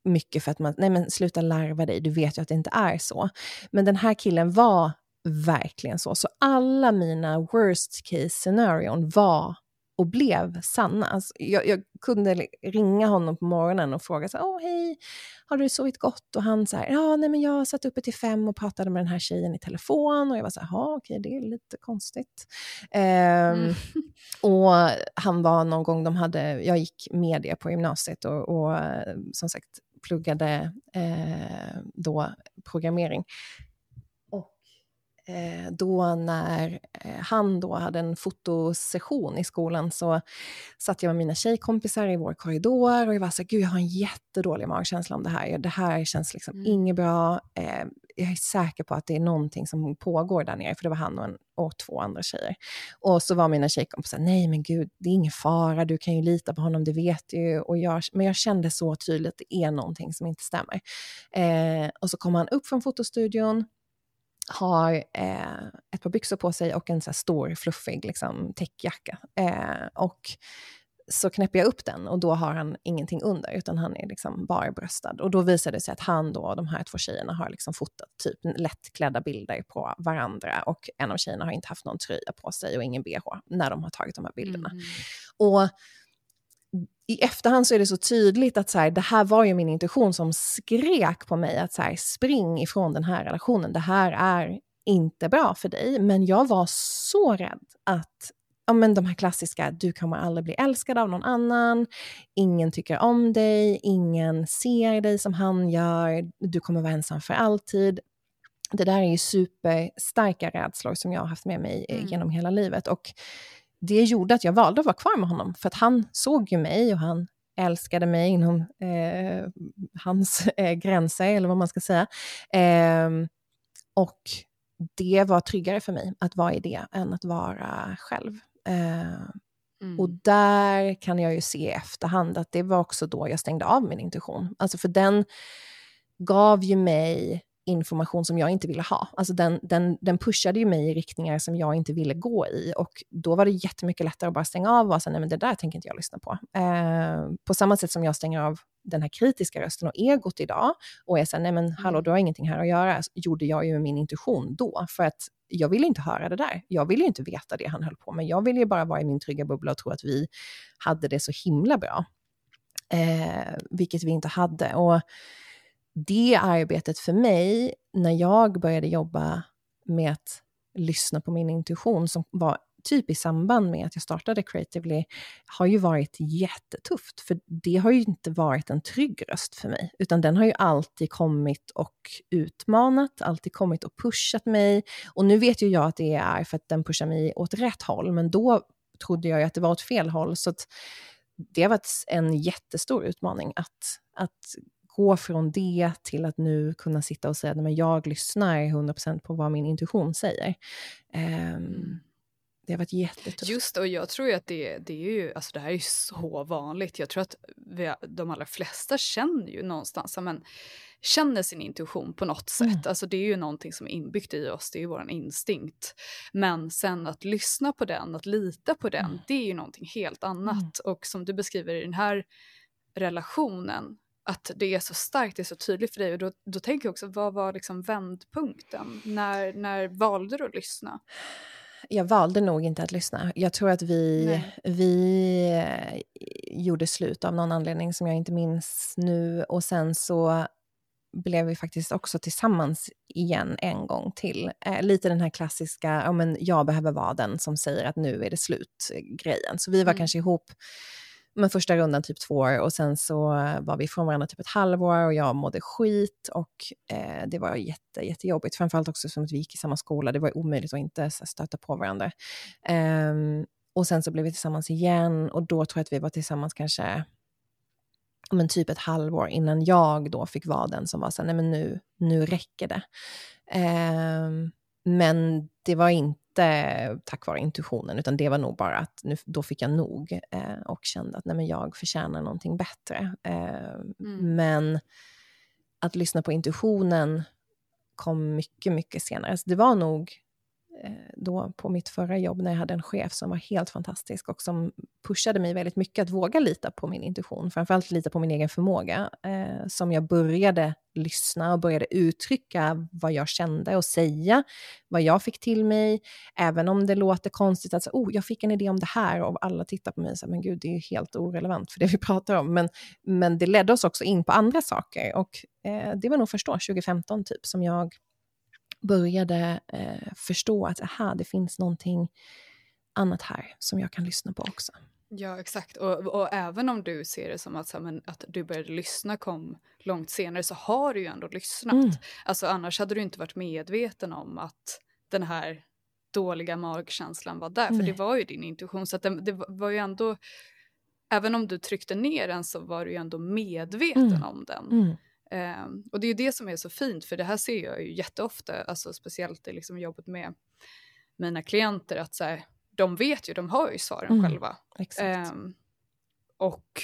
mycket för att man, nej men sluta larva dig, du vet ju att det inte är så. Men den här killen var verkligen så. Så alla mina worst case scenarion var och blev sanna. Alltså, jag, jag, kunde ringa honom på morgonen och fråga så åh hej, har du sovit gott? Och han sa, ja nej men jag satt uppe till fem och pratade med den här tjejen i telefon och jag var så här, ja okej det är lite konstigt. Um, mm. och han var någon gång, de hade, jag gick media på gymnasiet och, och som sagt pluggade eh, då programmering. Eh, då när eh, han då hade en fotosession i skolan så satt jag med mina tjejkompisar i vår korridor och jag var så här, gud jag har en jättedålig magkänsla om det här. Det här känns liksom mm. inget bra. Eh, jag är säker på att det är någonting som pågår där nere, för det var han och, en, och två andra tjejer. Och så var mina tjejkompisar, nej men gud, det är ingen fara, du kan ju lita på honom, det vet du ju. Och jag, men jag kände så tydligt att det är någonting som inte stämmer. Och så kom han upp från fotostudion, har eh, ett par byxor på sig och en så stor fluffig liksom, täckjacka. Eh, och så knäpper jag upp den och då har han ingenting under, utan han är liksom barbröstad. Och då visar det sig att han då, och de här två tjejerna har liksom fotat typ lättklädda bilder på varandra och en av tjejerna har inte haft någon tröja på sig och ingen bh när de har tagit de här bilderna. Mm. Och i efterhand så är det så tydligt att så här, det här var ju min intuition som skrek på mig att så här, spring ifrån den här relationen, det här är inte bra för dig. Men jag var så rädd att ja, men de här klassiska, du kommer aldrig bli älskad av någon annan, ingen tycker om dig, ingen ser dig som han gör, du kommer vara ensam för alltid. Det där är ju superstarka rädslor som jag har haft med mig mm. genom hela livet. Och det gjorde att jag valde att vara kvar med honom, för att han såg ju mig och han älskade mig inom eh, hans eh, gränser, eller vad man ska säga. Eh, och det var tryggare för mig att vara i det än att vara själv. Eh, mm. Och där kan jag ju se i efterhand att det var också då jag stängde av min intuition. Alltså för den gav ju mig information som jag inte ville ha. Alltså den, den, den pushade ju mig i riktningar som jag inte ville gå i. Och då var det jättemycket lättare att bara stänga av och vara så nej men det där tänker inte jag lyssna på. Eh, på samma sätt som jag stänger av den här kritiska rösten och egot idag och är så nej men hallå, mm. du har ingenting här att göra, gjorde jag ju med min intuition då. För att jag ville inte höra det där. Jag ville inte veta det han höll på med. Jag ville ju bara vara i min trygga bubbla och tro att vi hade det så himla bra. Eh, vilket vi inte hade. Och det arbetet för mig, när jag började jobba med att lyssna på min intuition, som var typ i samband med att jag startade Creatively, har ju varit jättetufft. För det har ju inte varit en trygg röst för mig, utan den har ju alltid kommit och utmanat, alltid kommit och pushat mig. Och nu vet ju jag att det är för att den pushar mig åt rätt håll, men då trodde jag ju att det var åt fel håll. Så det har varit en jättestor utmaning att, att gå från det till att nu kunna sitta och säga att jag lyssnar 100% på vad min intuition säger. Um, det har varit jättetufft. Just och jag tror ju att det, det är ju, alltså det här är ju så vanligt. Jag tror att vi, de allra flesta känner ju någonstans, men känner sin intuition på något sätt. Mm. Alltså det är ju någonting som är inbyggt i oss, det är ju vår instinkt. Men sen att lyssna på den, att lita på den, mm. det är ju någonting helt annat. Mm. Och som du beskriver i den här relationen, att det är så starkt, det är så tydligt för dig. Och då, då tänker jag också, vad var liksom vändpunkten? När, när valde du att lyssna? Jag valde nog inte att lyssna. Jag tror att vi, vi eh, gjorde slut av någon anledning som jag inte minns nu. Och sen så blev vi faktiskt också tillsammans igen en gång till. Eh, lite den här klassiska, ja men jag behöver vara den som säger att nu är det slut-grejen. Så vi var mm. kanske ihop men första rundan typ två år och sen så var vi ifrån varandra typ ett halvår och jag mådde skit och eh, det var jätte, jättejobbigt. Framförallt också som att vi gick i samma skola, det var omöjligt att inte så, stöta på varandra. Um, och sen så blev vi tillsammans igen och då tror jag att vi var tillsammans kanske men typ ett halvår innan jag då fick vara den som var så nej men nu, nu räcker det. Um, men det var inte tack vare intuitionen, utan det var nog bara att nu, då fick jag nog eh, och kände att nej, men jag förtjänar någonting bättre. Eh, mm. Men att lyssna på intuitionen kom mycket, mycket senare. Så det var nog Eh, då på mitt förra jobb när jag hade en chef som var helt fantastisk och som pushade mig väldigt mycket att våga lita på min intuition, framförallt lita på min egen förmåga, eh, som jag började lyssna och började uttrycka vad jag kände och säga vad jag fick till mig, även om det låter konstigt att säga, oh, jag fick en idé om det här och alla tittar på mig och säger, men gud, det är ju helt orelevant för det vi [LAUGHS] pratar om, men, men det ledde oss också in på andra saker och eh, det var nog först då, 2015 typ, som jag började eh, förstå att aha, det finns någonting annat här som jag kan lyssna på också. Ja, exakt. Och, och även om du ser det som att, så, men, att du började lyssna kom långt senare så har du ju ändå lyssnat. Mm. Alltså, annars hade du inte varit medveten om att den här dåliga magkänslan var där, för Nej. det var ju din intuition. Så att det, det var ju ändå, även om du tryckte ner den så var du ju ändå medveten Mm. om den. Mm. Ehm, och det är ju det som är så fint, för det här ser jag ju jätteofta, alltså speciellt i liksom jobbet med mina klienter, att så här, de vet ju, de har ju svaren Mm. själva. Exakt. Ehm, och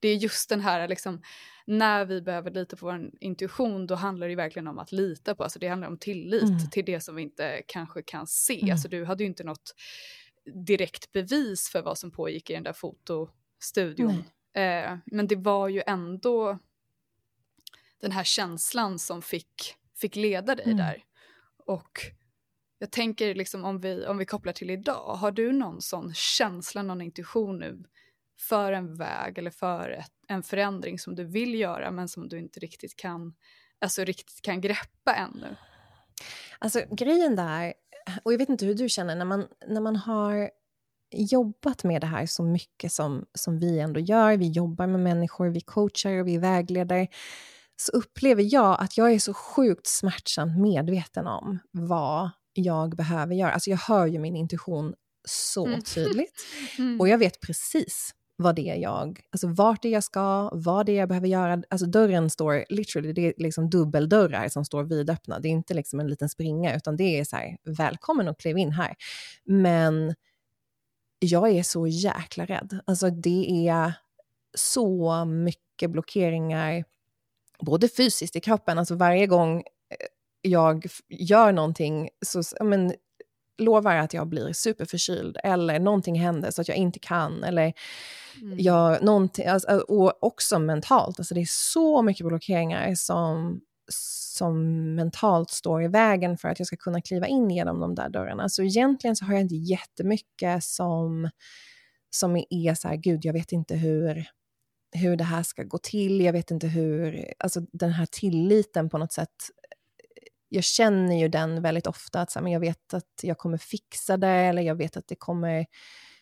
det är just den här, liksom, när vi behöver lita på vår intuition, då handlar det ju verkligen om att lita på, alltså det handlar om tillit Mm. till det som vi inte kanske kan se. Mm. Alltså du hade ju inte något direkt bevis för vad som pågick i den där fotostudion. Eh, men det var ju ändå den här känslan som fick, fick leda dig Mm. där. Och jag tänker liksom om vi, om vi kopplar till idag, har du någon sån känsla, någon intuition nu för en väg eller för ett, en förändring som du vill göra men som du inte riktigt kan, alltså riktigt kan greppa ännu? Alltså grejen där, och jag vet inte hur du känner, när man, när man har jobbat med det här så mycket som, som vi ändå gör, vi jobbar med människor, vi coachar och vi vägleder, så upplever jag att jag är så sjukt smärtsamt medveten om vad jag behöver göra. Alltså jag hör ju min intuition så Mm. tydligt. [LAUGHS] Mm. Och jag vet precis vad det är jag, alltså vart det är jag ska, vad det är jag behöver göra. Alltså dörren står, literally, det är liksom dubbeldörrar som står vidöppna. Det är inte liksom en liten springa, utan det är så här, välkommen och kliv in här. Men jag är så jäkla rädd. Alltså det är så mycket blockeringar, både fysiskt i kroppen, alltså varje gång eh, jag gör någonting så men, lovar att jag blir superförkyld eller någonting händer så att jag inte kan eller Mm. jag, någonting, alltså, och också mentalt. Alltså det är så mycket blockeringar som, som mentalt står i vägen för att jag ska kunna kliva in genom de där dörrarna. Så egentligen så har jag inte jättemycket som, som är så här, gud jag vet inte hur, hur det här ska gå till, jag vet inte hur, alltså den här tilliten på något sätt jag känner ju den väldigt ofta, att så här, men jag vet att jag kommer fixa det, eller jag vet att det kommer,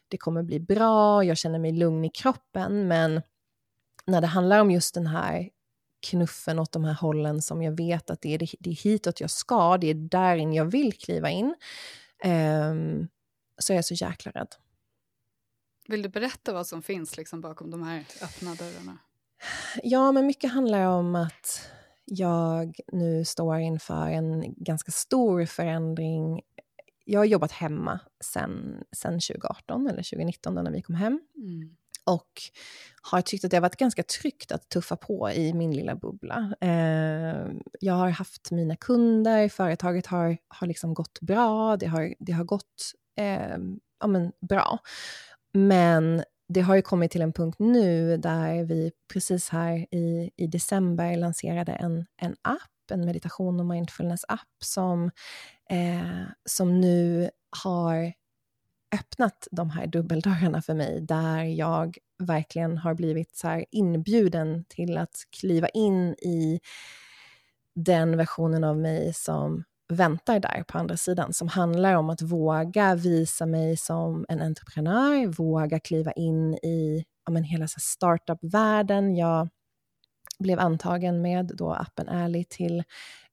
det kommer bli bra, jag känner mig lugn i kroppen, men när det handlar om just den här knuffen åt de här hållen som jag vet att det är, det är hitåt jag ska, det är där jag vill kliva in, um, så är jag så jäkla rädd. Vill du berätta vad som finns liksom bakom de här öppna dörrarna? Ja, men mycket handlar om att jag nu står inför en ganska stor förändring. Jag har jobbat hemma sen, sen 2018 eller 2019 då när vi kom hem Mm. och har tyckt att det har varit ganska tryggt att tuffa på i min lilla bubbla. Eh, jag har haft mina kunder, företaget har, har liksom gått bra, det har, det har gått eh, ja, men bra. Men det har ju kommit till en punkt nu där vi precis här i, i december lanserade en, en app, en meditation och mindfulness-app som, eh, som nu har öppnat de här dubbeldörrarna för mig, där jag verkligen har blivit så här inbjuden till att kliva in i den versionen av mig som väntar där på andra sidan, som handlar om att våga visa mig som en entreprenör, våga kliva in i ja, men hela startup-världen. Jag blev antagen med då appen Ärlig till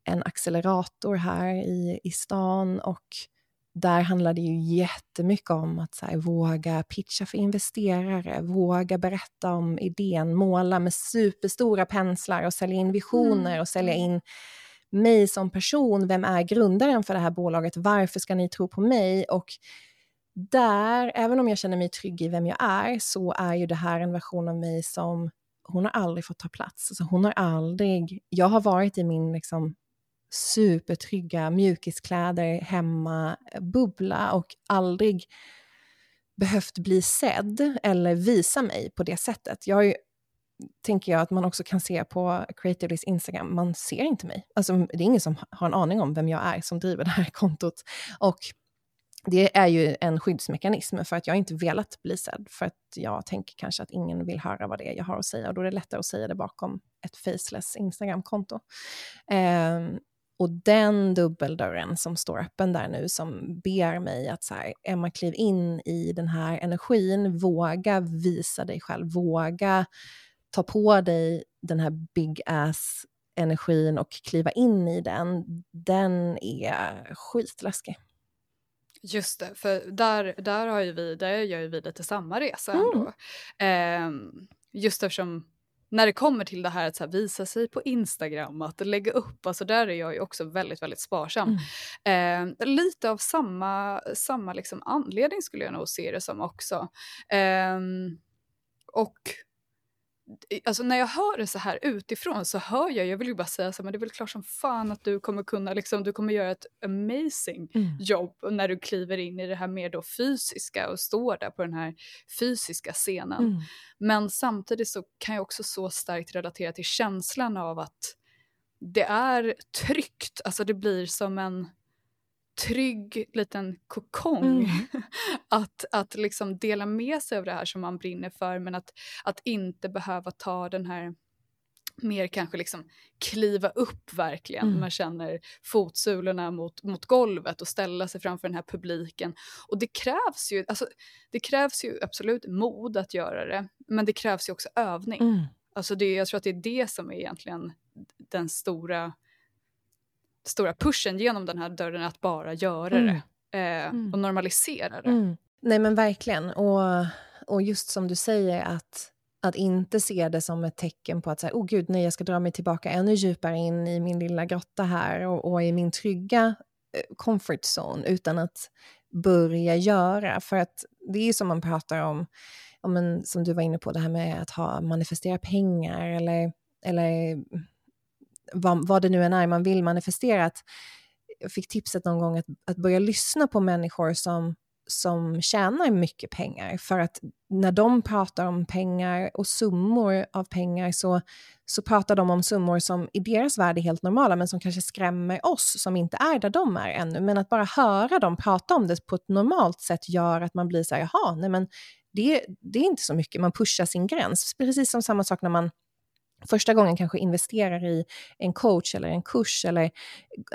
en accelerator här i, i stan och där handlar det ju jättemycket om att så här, våga pitcha för investerare, våga berätta om idén, måla med superstora penslar och sälja in visioner och sälja in mig som person. Vem är grundaren för det här bolaget? Varför ska ni tro på mig? Och där, även om jag känner mig trygg i vem jag är, så är ju det här en version av mig som hon har aldrig fått ta plats. Alltså hon har aldrig, jag har varit i min liksom supertrygga mjukiskläder hemma, eh, bubbla och aldrig behövt bli sedd eller visa mig på det sättet. Jag har ju, tänker jag att man också kan se på Creatively's Instagram, man ser inte mig. Alltså, det är ingen som har en aning om vem jag är som driver [LAUGHS] det här kontot. Och det är ju en skyddsmekanism för att jag inte velat bli sedd, för att jag tänker kanske att ingen vill höra vad det är jag har att säga, och då är det lättare att säga det bakom ett faceless Instagram-konto. Um, och den dubbeldörren som står öppen där nu, som ber mig att så här, Emma, kliv in i den här energin, våga visa dig själv, våga ta på dig den här big ass energin och kliva in i den, den är skitläskig. Just det, för där, där, har ju vi, där gör ju vi lite samma resa mm. ändå. Eh, just eftersom när det kommer till det här att här, visa sig på Instagram, att lägga upp, alltså där är jag ju också väldigt, väldigt sparsam. Mm. Eh, lite av samma, samma liksom anledning skulle jag nog se det som också. Eh, och alltså när jag hör det så här utifrån så hör jag, jag vill ju bara säga så här, men det är väl klart som fan att du kommer kunna, liksom, du kommer göra ett amazing mm. jobb när du kliver in i det här mer då fysiska och står där på den här fysiska scenen. Mm. Men samtidigt så kan jag också så starkt relatera till känslan av att det är tryggt, alltså det blir som en trygg liten kokong. Mm. [LAUGHS] att att liksom dela med sig av det här som man brinner för men att, att inte behöva ta den här mer kanske liksom kliva upp verkligen. Mm. Man känner fotsulorna mot, mot golvet och ställa sig framför den här publiken. Och det krävs ju, alltså, det krävs ju absolut mod att göra det, men det krävs ju också övning. Mm. Alltså det, jag tror att det är det som är egentligen den stora stora pushen genom den här dörren att bara göra mm. det eh, mm. och normalisera det. Mm. Nej men verkligen. Och, och just som du säger att, att inte se det som ett tecken på att säga, oh gud, nej, jag ska dra mig tillbaka ännu djupare in i min lilla grotta här och, och i min trygga eh, comfort zone, utan att börja göra. För att det är som man pratar om, om en, som du var inne på, det här med att ha, manifestera pengar eller, eller vad, vad det nu än är man vill manifestera. Att jag fick tipset någon gång att, att börja lyssna på människor som, som tjänar mycket pengar. För att när de pratar om pengar och summor av pengar så, så pratar de om summor som i deras värld är helt normala men som kanske skrämmer oss som inte är där de är ännu. Men att bara höra dem prata om det på ett normalt sätt gör att man blir så här, jaha, nej men det, det är inte så mycket, man pushar sin gräns. Precis som samma sak när man första gången kanske investerar i en coach eller en kurs eller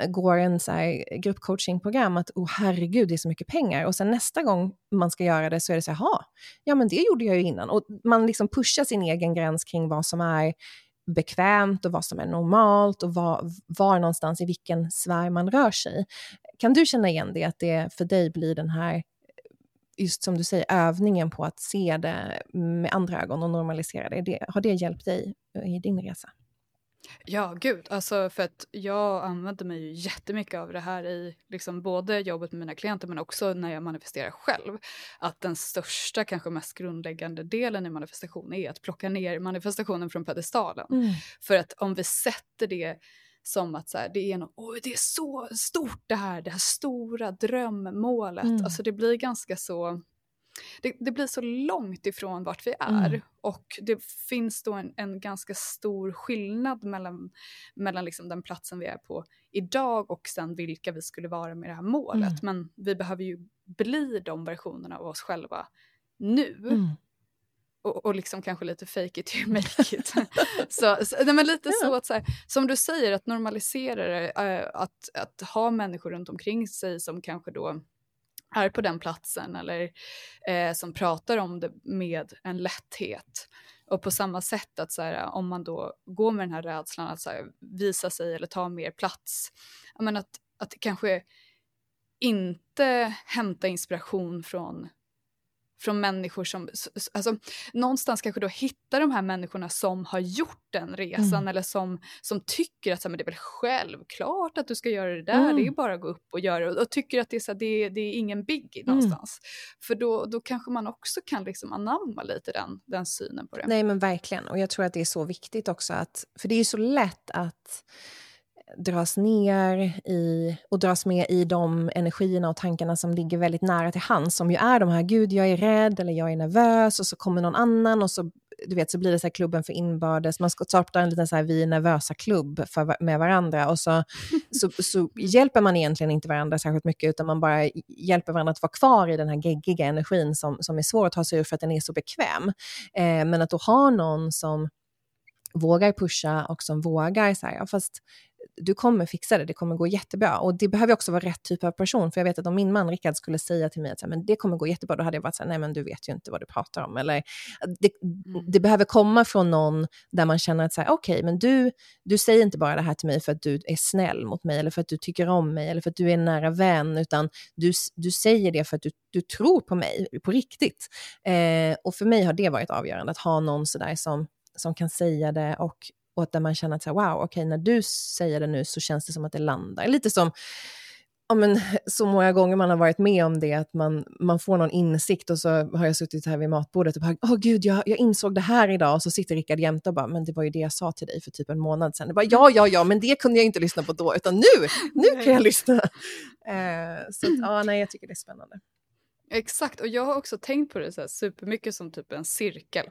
går en så här gruppcoachingprogram att oh, herregud det är så mycket pengar och sen nästa gång man ska göra det så är det så här, ja men det gjorde jag ju innan och man liksom pushar sin egen gräns kring vad som är bekvämt och vad som är normalt och var, var någonstans i vilken sfär man rör sig. Kan du känna igen det, att det för dig blir den här just som du säger, övningen på att se det med andra ögon och normalisera det, det har det hjälpt dig i din resa? Ja, gud. Alltså för att jag använder mig ju jättemycket av det här i liksom både jobbet med mina klienter men också när jag manifesterar själv. Att den största, kanske mest grundläggande delen i manifestation är att plocka ner manifestationen från pedestalen. Mm. För att om vi sätter det som att så här, det, är något, oh, det är så stort det här, det här stora drömmålet. Mm. Alltså det blir ganska så det, det, blir så långt ifrån vart vi är mm. och det finns då en, en, ganska stor skillnad mellan, mellan liksom den platsen vi är på idag och sen vilka vi skulle vara med det här målet. Mm. Men vi behöver ju bli de versionerna av oss själva nu. Mm och, och liksom kanske lite fake it till make it. [LAUGHS] så, så, nej, men lite ja. så att så här, som du säger, att normalisera det, äh, att, att ha människor runt omkring sig som kanske då är på den platsen eller eh, som pratar om det med en lätthet. Och på samma sätt att så här, om man då går med den här rädslan att så här, visa sig eller ta mer plats, men att, att kanske inte hämta inspiration från från människor som, alltså någonstans kanske då hitta de här människorna som har gjort den resan mm. eller som, som tycker att så men det är väl självklart att du ska göra det där, mm. det är bara att gå upp och göra det och, och tycker att det är, så det, det är ingen biggie mm. någonstans. För då, då kanske man också kan liksom anamma lite den, den synen på det. Nej men verkligen och jag tror att det är så viktigt också att, för det är ju så lätt att dras ner i och dras med i de energierna och tankarna som ligger väldigt nära till hands, som ju är de här, gud jag är rädd eller jag är nervös och så kommer någon annan och så du vet, så blir det så klubben för inbördes, man startar en liten så här, vi är nervösa klubb för, med varandra och så, så, så hjälper man egentligen inte varandra särskilt mycket utan man bara hjälper varandra att vara kvar i den här geggiga energin som, som är svår att ta sig ur för att den är så bekväm. Eh, men att då ha någon som vågar pusha och som vågar så här, ja, fast du kommer fixa det, det kommer gå jättebra. Och det behöver också vara rätt typ av person, för jag vet att om min man Rickard skulle säga till mig att men det kommer gå jättebra, då hade jag varit så här, nej men du vet ju inte vad du pratar om. Eller, det, mm. det behöver komma från någon där man känner att okej, okay, men du, du säger inte bara det här till mig för att du är snäll mot mig, eller för att du tycker om mig, eller för att du är en nära vän, utan du, du säger det för att du, du tror på mig, på riktigt. Eh, och för mig har det varit avgörande, att ha någon sådär som, som kan säga det och och att där man känner att så här, wow, okej, okay, när du säger det nu så känns det som att det landar. Lite som ja, men, så många gånger man har varit med om det, att man, man får någon insikt och så har jag suttit här vid matbordet och bara, åh oh, gud, jag, jag insåg det här idag, och så sitter Rickard jämte och bara, men det var ju det jag sa till dig för typ en månad sedan. bara, ja, ja, ja, men det kunde jag inte lyssna på då, utan nu, nu kan jag lyssna. [LAUGHS] Eh, så att, ja, nej, jag tycker det är spännande. Exakt, och jag har också tänkt på det så här supermycket som typ en cirkel.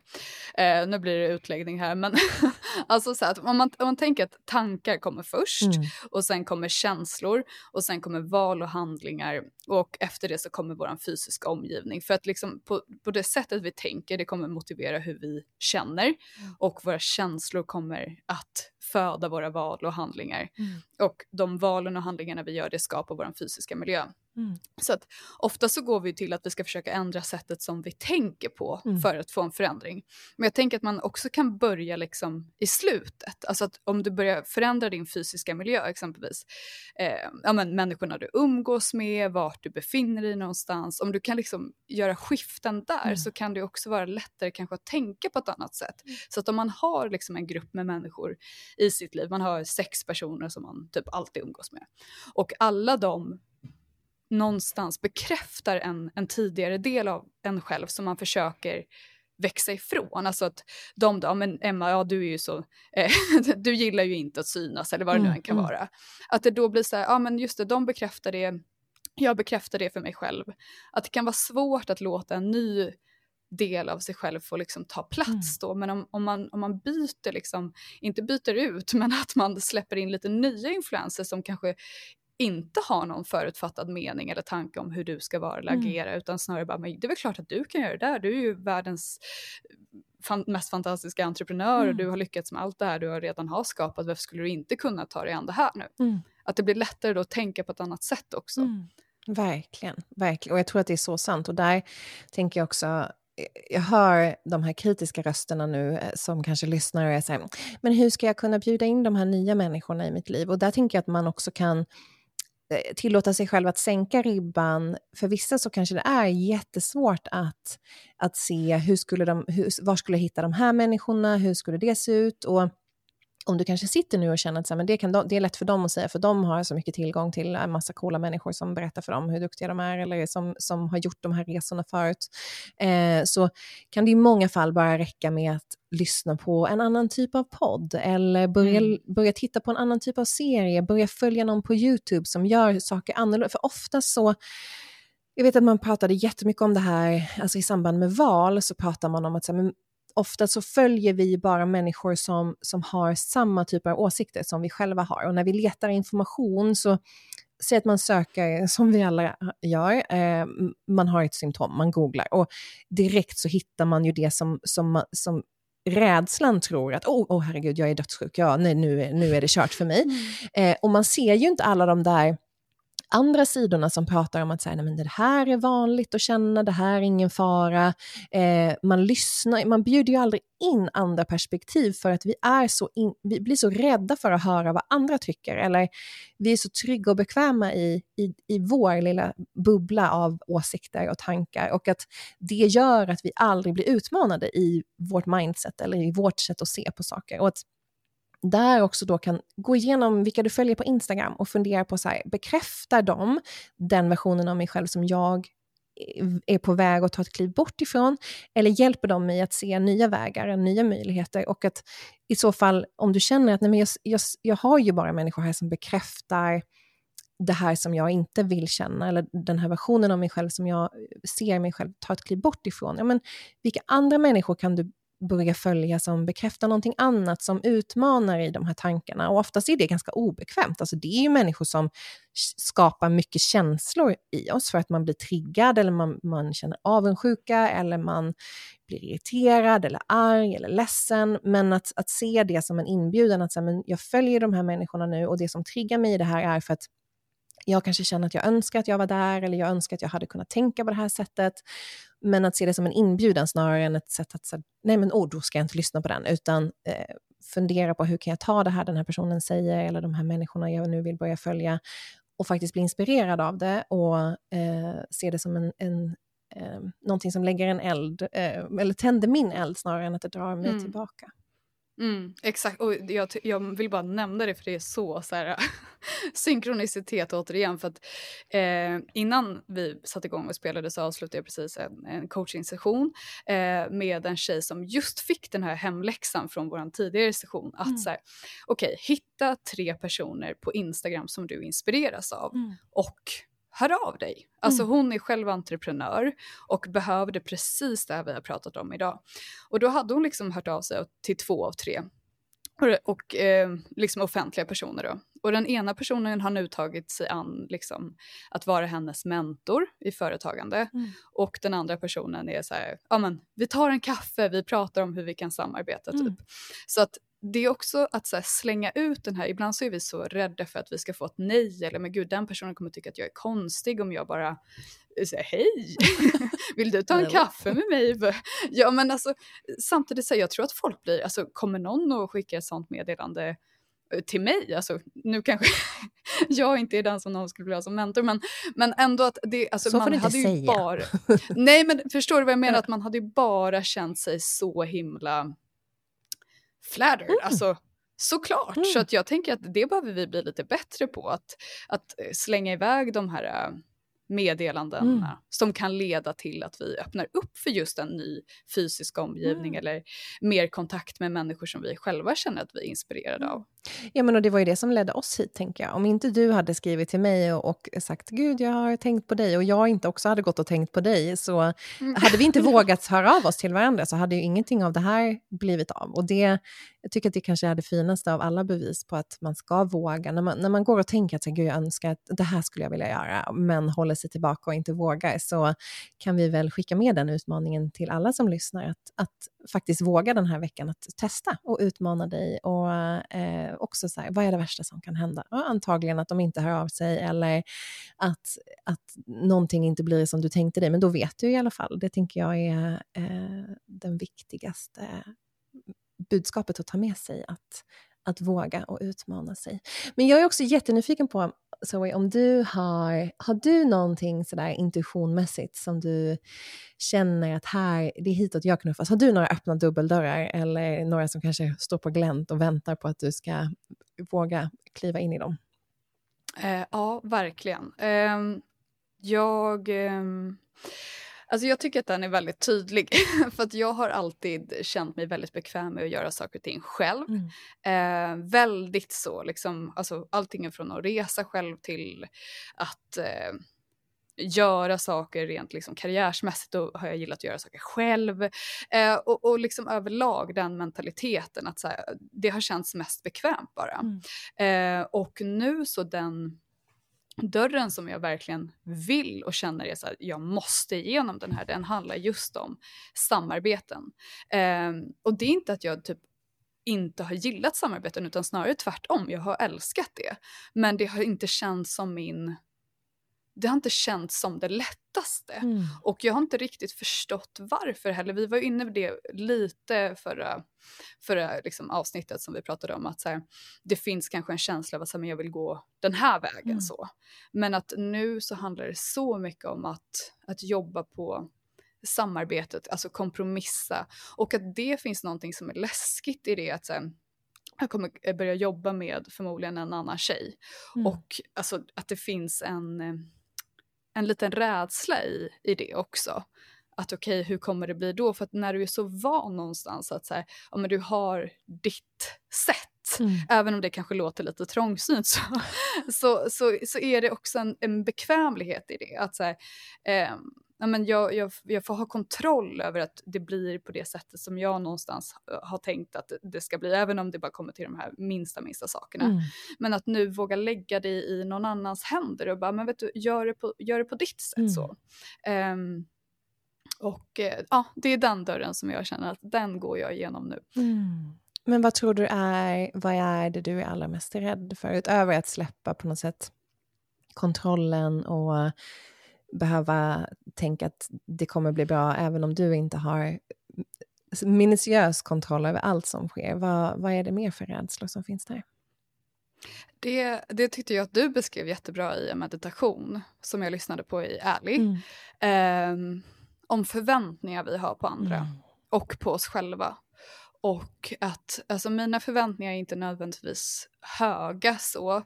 Eh, nu blir det utläggning här, men [LAUGHS] alltså så att om man, om man tänker att tankar kommer först mm. och sen kommer känslor och sen kommer val och handlingar och efter det så kommer vår fysiska omgivning. För att liksom på, på det sättet vi tänker, det kommer motivera hur vi känner mm. och våra känslor kommer att föda våra val och handlingar. Mm. Och de valen och handlingarna vi gör, det skapar vår fysiska miljö. Mm. Så att ofta så går vi till att vi ska försöka ändra sättet som vi tänker på mm. för att få en förändring. Men jag tänker att man också kan börja liksom i slutet. Alltså att om du börjar förändra din fysiska miljö exempelvis, eh, ja men människorna du umgås med, vart du befinner dig någonstans, om du kan liksom göra skiften där mm. så kan det också vara lättare kanske att tänka på ett annat sätt. Mm. Så att om man har liksom en grupp med människor i sitt liv, man har sex personer som man typ alltid umgås med och alla de någonstans bekräftar en, en tidigare del av en själv som man försöker växa ifrån. Alltså att de då, men Emma, ja du är ju så, eh, [LAUGHS] du gillar ju inte att synas eller vad det nu mm, än kan mm. vara. Att det då blir så här, ja men just det, de bekräftar det, jag bekräftar det för mig själv. Att det kan vara svårt att låta en ny del av sig själv få liksom ta plats mm. då. Men om, om, man, om man byter, liksom, inte byter ut, [LAUGHS] men att man släpper in lite nya influenser som kanske inte har någon förutfattad mening eller tanke om hur du ska vara eller mm. agera utan snarare bara, men det är väl klart att du kan göra det där, du är ju världens fan, mest fantastiska entreprenör mm. och du har lyckats med allt det här du redan har skapat, varför skulle du inte kunna ta dig an det här nu? Mm. Att det blir lättare då att tänka på ett annat sätt också. Mm. Verkligen, verkligen. Och jag tror att det är så sant. Och där tänker jag också, jag hör de här kritiska rösterna nu eh, som kanske lyssnar och är så här, men hur ska jag kunna bjuda in de här nya människorna i mitt liv? Och där tänker jag att man också kan Eh, Eh, tillåta sig själv att sänka ribban. För vissa så kanske det är jättesvårt att, att se hur skulle de, hur, var skulle jag hitta de här människorna, hur skulle det se ut? Och om du kanske sitter nu och känner att så här, men det, kan de, det är lätt för dem att säga, för de har så mycket tillgång till en massa coola människor som berättar för dem hur duktiga de är, eller som, som har gjort de här resorna förut, eh, så kan det i många fall bara räcka med att lyssna på en annan typ av podd, eller börja, mm. börja titta på en annan typ av serie, börja följa någon på YouTube som gör saker annorlunda. För ofta så jag vet att man pratade jättemycket om det här, alltså i samband med val så pratar man om att så här, ofta så följer vi bara människor som, som har samma typer av åsikter som vi själva har. Och när vi letar information så Säg att man söker, [LAUGHS] som vi alla gör, eh, man har ett symptom, man googlar och direkt så hittar man ju det som, som, som rädslan tror att åh oh, oh, herregud, jag är dödssjuk, ja, nej, nu, nu är det kört för mig. Mm. Eh, och man ser ju inte alla de där andra sidorna som pratar om att säga, nej, men det här är vanligt att känna, det här är ingen fara. Eh, man lyssnar, man bjuder ju aldrig in andra perspektiv för att vi, är så in, vi blir så rädda för att höra vad andra tycker. Eller vi är så trygga och bekväma i, i, i vår lilla bubbla av åsikter och tankar. Och att det gör att vi aldrig blir utmanade i vårt mindset eller i vårt sätt att se på saker. Och att där också då kan gå igenom vilka du följer på Instagram och fundera på så här, bekräftar de den versionen av mig själv som jag är på väg att ta ett kliv bort ifrån? Eller hjälper de mig att se nya vägar, nya möjligheter? Och att i så fall, om du känner att nej, men jag, jag, jag har ju bara människor här som bekräftar det här som jag inte vill känna, eller den här versionen av mig själv som jag ser mig själv ta ett kliv bort ifrån. Ja, men vilka andra människor kan du börja följa som bekräftar någonting annat, som utmanar i de här tankarna. Och oftast är det ganska obekvämt. Alltså det är ju människor som skapar mycket känslor i oss för att man blir triggad eller man, man känner avundsjuka eller man blir irriterad eller arg eller ledsen. Men att, att se det som en inbjudan, att säga, men jag följer de här människorna nu och det som triggar mig i det här är för att jag kanske känner att jag önskar att jag var där eller jag önskar att jag hade kunnat tänka på det här sättet. Men att se det som en inbjudan snarare än ett sätt att säga, nej men oh, då ska jag inte lyssna på den, utan eh, fundera på hur kan jag ta det här den här personen säger eller de här människorna jag nu vill börja följa och faktiskt bli inspirerad av det och eh, se det som en, en eh, någonting som lägger en eld, eh, eller tänder min eld snarare än att det drar mig mm. tillbaka. Mm, exakt, och jag, jag, vill bara nämna det för det är så, så här, [LAUGHS] synkronicitet återigen. För att, eh, innan vi satte igång och spelade så avslutade jag precis en, en coachingsession eh, med en tjej som just fick den här hemläxan från vår tidigare session. Att mm. så här, okej, okay, hitta tre personer på Instagram som du inspireras av mm. och hör av dig. Alltså mm. hon är själv entreprenör och behövde precis det här vi har pratat om idag. Och då hade hon liksom hört av sig till två av tre och, och eh, liksom offentliga personer då. Och den ena personen har nu tagit sig an liksom, att vara hennes mentor i företagande. Mm. Och den andra personen är så här, ja men vi tar en kaffe, vi pratar om hur vi kan samarbeta typ. Mm. Så att det är också att här, slänga ut den här, ibland så är vi så rädda för att vi ska få ett nej eller men gud den personen kommer tycka att jag är konstig om jag bara säger hej, [LAUGHS] vill du ta en kaffe med mig? Ja men alltså samtidigt så jag tror att folk blir, alltså kommer någon att skicka ett sånt meddelande eh, till mig, alltså nu kanske [LAUGHS] jag inte är den som någon skulle vilja ha som mentor men, men ändå att det, alltså så man får hade ju säga. bara, nej men förstår du vad jag menar, att man hade ju bara känt sig så himla flattered. Mm. Alltså, såklart. Mm. Så att jag tänker att det behöver vi bli lite bättre på. Att, att eh, slänga iväg de här äh, meddelanden mm. som kan leda till att vi öppnar upp för just en ny fysisk omgivning mm. eller mer kontakt med människor som vi själva känner att vi är inspirerade av. Ja, men och det var ju det som ledde oss hit, tänker jag. Om inte du hade skrivit till mig och, och sagt gud, jag har tänkt på dig och jag inte också hade gått och tänkt på dig, så mm. hade vi inte [LAUGHS] vågat höra av oss till varandra så hade ju ingenting av det här blivit av. Och det, jag tycker att det kanske är det finaste av alla bevis på att man ska våga. När man, när man går och tänker att gud, jag önskar att det här skulle jag vilja göra, men håller sig tillbaka och inte vågar, så kan vi väl skicka med den utmaningen till alla som lyssnar, att, att faktiskt våga den här veckan att testa och utmana dig och eh, också så här, vad är det värsta som kan hända? Ja, antagligen att de inte hör av sig eller att, att någonting inte blir som du tänkte dig, men då vet du i alla fall. Det tänker jag är eh, den viktigaste budskapet att ta med sig, att, att våga och utmana sig. Men jag är också jättenyfiken på, Zoe, om du har, har du någonting sådär intuitionmässigt som du känner att här, det är hitåt jag knuffas. Har du några öppna dubbeldörrar eller några som kanske står på glänt och väntar på att du ska våga kliva in i dem? Eh, ja, verkligen. Eh, jag... Eh Alltså jag tycker att den är väldigt tydlig [LAUGHS] för att jag har alltid känt mig väldigt bekväm med att göra saker och ting själv. Mm. Eh, väldigt så, liksom, alltså allting från att resa själv till att eh, göra saker rent liksom karriärsmässigt då har jag gillat att göra saker själv. Eh, och, och liksom överlag den mentaliteten att här, det har känts mest bekvämt bara. Mm. Eh, och nu så den dörren som jag verkligen vill och känner är så att jag måste igenom den här, den handlar just om samarbeten. Eh, och det är inte att jag typ inte har gillat samarbeten utan snarare tvärtom, jag har älskat det. Men det har inte känts som min det har inte känts som det lättaste. Mm. Och jag har inte riktigt förstått varför heller. Vi var inne på det lite förra, förra liksom avsnittet som vi pratade om. Att så här, det finns kanske en känsla av att så här, jag vill gå den här vägen. Mm. så. Men att nu så handlar det så mycket om att, att jobba på samarbetet, alltså kompromissa. Och att det finns någonting som är läskigt i det. att så här, jag kommer börja jobba med förmodligen en annan tjej. Mm. Och alltså, att det finns en en liten rädsla i, i det också. Att okej, okay, hur kommer det bli då? För att när du är så van någonstans att så här, ja, men du har ditt sätt, mm. även om det kanske låter lite trångsynt så, så, så, så är det också en, en bekvämlighet i det. Att så här, eh, ja, men jag, jag, jag får ha kontroll över att det blir på det sättet som jag någonstans har tänkt att det ska bli, även om det bara kommer till de här minsta, minsta sakerna. Mm. Men att nu våga lägga det i någon annans händer och bara, men vet du, gör det på, gör det på ditt sätt mm. så. Um, och eh, ja, det är den dörren som jag känner att den går jag igenom nu. Mm. Men vad tror du är, vad är det du är allra mest rädd för? Utöver att släppa på något sätt kontrollen och behöva tänka att det kommer bli bra även om du inte har minutiös kontroll över allt som sker. Vad, vad är det mer för rädslor som finns där? Det, det tyckte jag att du beskrev jättebra i en meditation som jag lyssnade på i Ärlig. Mm. Eh, om förväntningar vi har på andra mm. och på oss själva. Och att alltså mina förväntningar är inte nödvändigtvis höga så,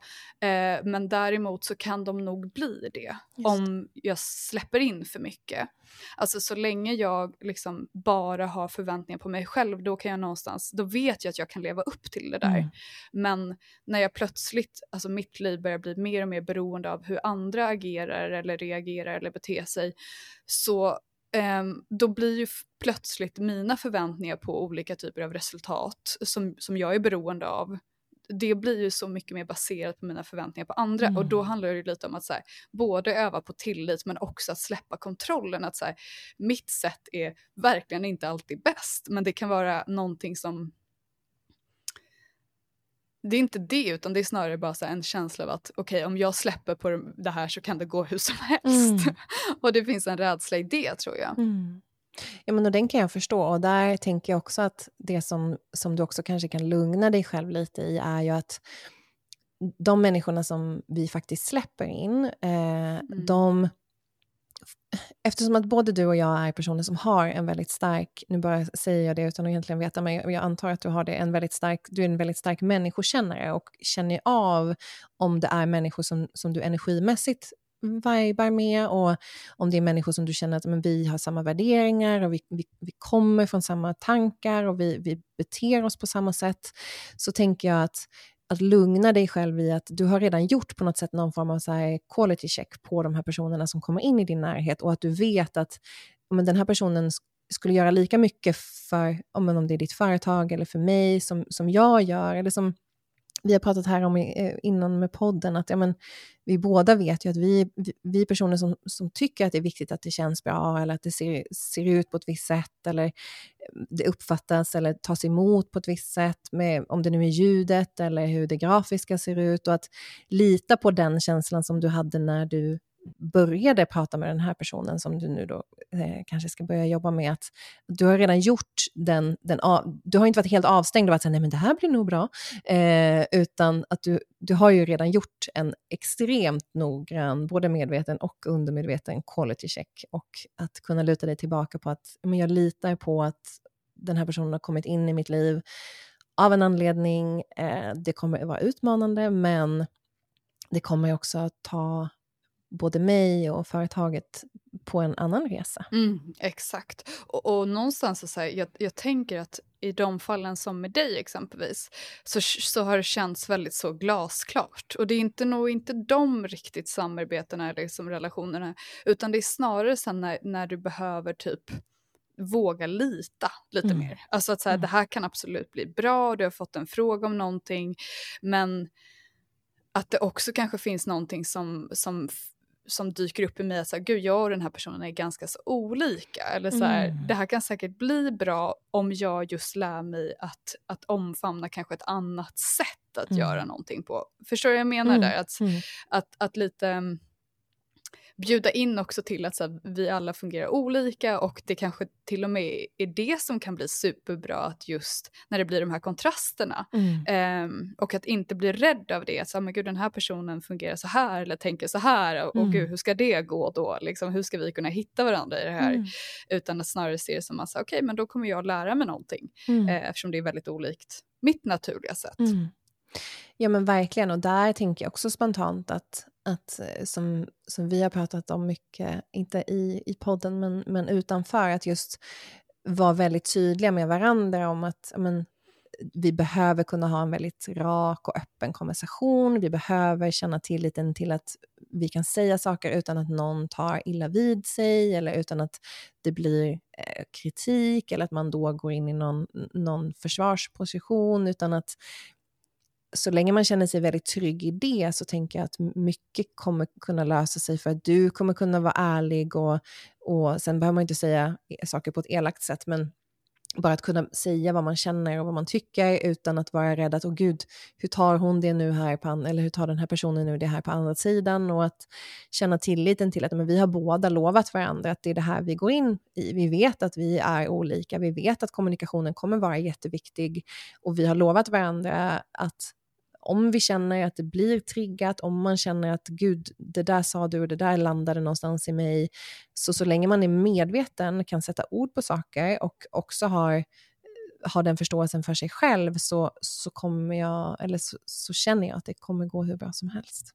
eh, men däremot så kan de nog bli det Just. om jag släpper in för mycket. Alltså så länge jag liksom bara har förväntningar på mig själv, då kan jag någonstans, då vet jag att jag kan leva upp till det där. Mm. Men när jag plötsligt, alltså mitt liv börjar bli mer och mer beroende av hur andra agerar eller reagerar eller beter sig, så då blir ju plötsligt mina förväntningar på olika typer av resultat som, som jag är beroende av, det blir ju så mycket mer baserat på mina förväntningar på andra mm. och då mm. handlar det lite om att så här, både öva på tillit men också att släppa kontrollen. Att så här, mitt sätt är verkligen inte alltid bäst men det kan vara någonting som det är inte det, utan det är snarare bara en känsla av att okej, okay, om jag släpper på det här så kan det gå hur som helst. Mm. [LAUGHS] och det finns en rädsla i det, tror jag. Mm. Ja, men och den kan jag förstå. Och där tänker jag också att det som, som du också kanske kan lugna dig själv lite i är ju att de människorna som vi faktiskt släpper in, eh, mm. de eftersom att både du och jag är personer som har en väldigt stark, nu bara säger jag det utan att egentligen veta, men jag antar att du har det, en väldigt stark, du är en väldigt stark människokännare och känner av om det är människor som, som du energimässigt vibar med och om det är människor som du känner att men, vi har samma värderingar och vi, vi, vi kommer från samma tankar och vi, vi beter oss på samma sätt, så tänker jag att att lugna dig själv i att du har redan gjort på något sätt någon form av så här quality check på de här personerna som kommer in i din närhet och att du vet att men den här personen skulle göra lika mycket för, om det är ditt företag eller för mig som, som jag gör, eller som vi har pratat här om eh, innan med podden, att ja, men, vi båda vet ju att vi, vi personer som, som tycker att det är viktigt att det känns bra eller att det ser, ser ut på ett visst sätt eller eh, det uppfattas eller tas emot på ett visst sätt, med, om det nu är ljudet eller hur det grafiska ser ut och att lita på den känslan som du hade när du började prata med den här personen som du nu då eh, kanske ska börja jobba med, att du har redan gjort den, den av, du har inte varit helt avstängd och varit såhär, nej men det här blir nog bra, eh, utan att du, du har ju redan gjort en extremt noggrann, både medveten och undermedveten quality check och att kunna luta dig tillbaka på att men jag litar på att den här personen har kommit in i mitt liv av en anledning, eh, det kommer att vara utmanande, men det kommer också att ta både mig och företaget på en annan resa. Mm, exakt. Och, och någonstans så här, jag, jag tänker att i de fallen som med dig exempelvis så, så har det känts väldigt så glasklart. Och det är inte nog inte de riktigt samarbetena eller liksom relationerna utan det är snarare sen när, när du behöver typ våga lita lite mm. mer. Alltså att så här, mm. det här kan absolut bli bra, du har fått en fråga om någonting men att det också kanske finns någonting som, som som dyker upp i mig att så här, gud jag och den här personen är ganska så olika. Eller så här, mm. det här kan säkert bli bra om jag just lär mig att, att omfamna kanske ett annat sätt att mm. göra någonting på. Förstår du vad jag menar mm. där? Att, mm. att, att lite bjuda in också till att så här, vi alla fungerar olika och det kanske till och med är det som kan bli superbra att just när det blir de här kontrasterna mm. um, och att inte bli rädd av det, att så, men gud den här personen fungerar så här eller tänker så här och, mm. och gud hur ska det gå då, liksom, hur ska vi kunna hitta varandra i det här? Mm. Utan att snarare se det som att okej okay, men då kommer jag lära mig någonting uh, eftersom det är väldigt olikt mitt naturliga sätt. Mm. Ja men verkligen, och där tänker jag också spontant att, att eh, som, som vi har pratat om mycket, inte i, i podden men, men utanför, att just vara väldigt tydliga med varandra om att men, vi behöver kunna ha en väldigt rak och öppen konversation. Vi behöver känna tilliten till att vi kan säga saker utan att någon tar illa vid sig eller utan att det blir eh, kritik eller att man då går in i någon, någon försvarsposition utan att så länge man känner sig väldigt trygg i det så tänker jag att mycket kommer kunna lösa sig för att du kommer kunna vara ärlig och, och sen behöver man inte säga e-, saker på ett elakt sätt men bara att kunna säga vad man känner och vad man tycker utan att vara rädd att, åh gud, hur tar hon det nu här på, eller hur tar den här personen nu det här på andra sidan och att känna tilliten till att men vi har båda lovat varandra att det är det här vi går in i. Vi vet att vi är olika, vi vet att kommunikationen kommer vara jätteviktig och vi har lovat varandra att om vi känner att det blir triggat, om man känner att gud, det där sa du och det där landade någonstans i mig, så så länge man är medveten, kan sätta ord på saker och också har, eh, har den förståelsen för sig själv så, så, kommer jag, eller så, så känner jag att det kommer gå hur bra som helst.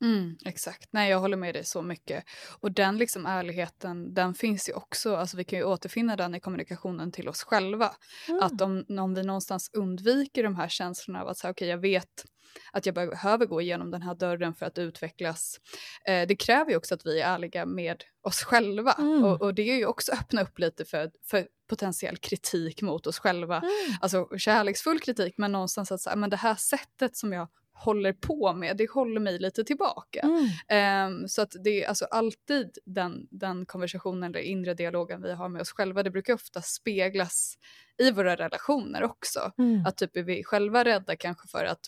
Mm, exakt, nej jag håller med dig så mycket. Och den liksom ärligheten, den finns ju också, alltså vi kan ju återfinna den i kommunikationen till oss själva. Mm. Att om, om vi någonstans undviker de här känslorna av att säga okej okay, jag vet att jag behöver gå igenom den här dörren för att utvecklas. Eh, det kräver ju också att vi är ärliga med oss själva mm. och, och, det är ju också öppna upp lite för, för potentiell kritik mot oss själva. Mm. Alltså kärleksfull kritik men någonstans att säga, men det här sättet som jag håller på med, det håller mig lite tillbaka. Mm. Um, så att det är alltså alltid den, den konversationen eller inre dialogen vi har med oss själva, det brukar ofta speglas i våra relationer också. Mm. Att typ är vi själva rädda kanske för att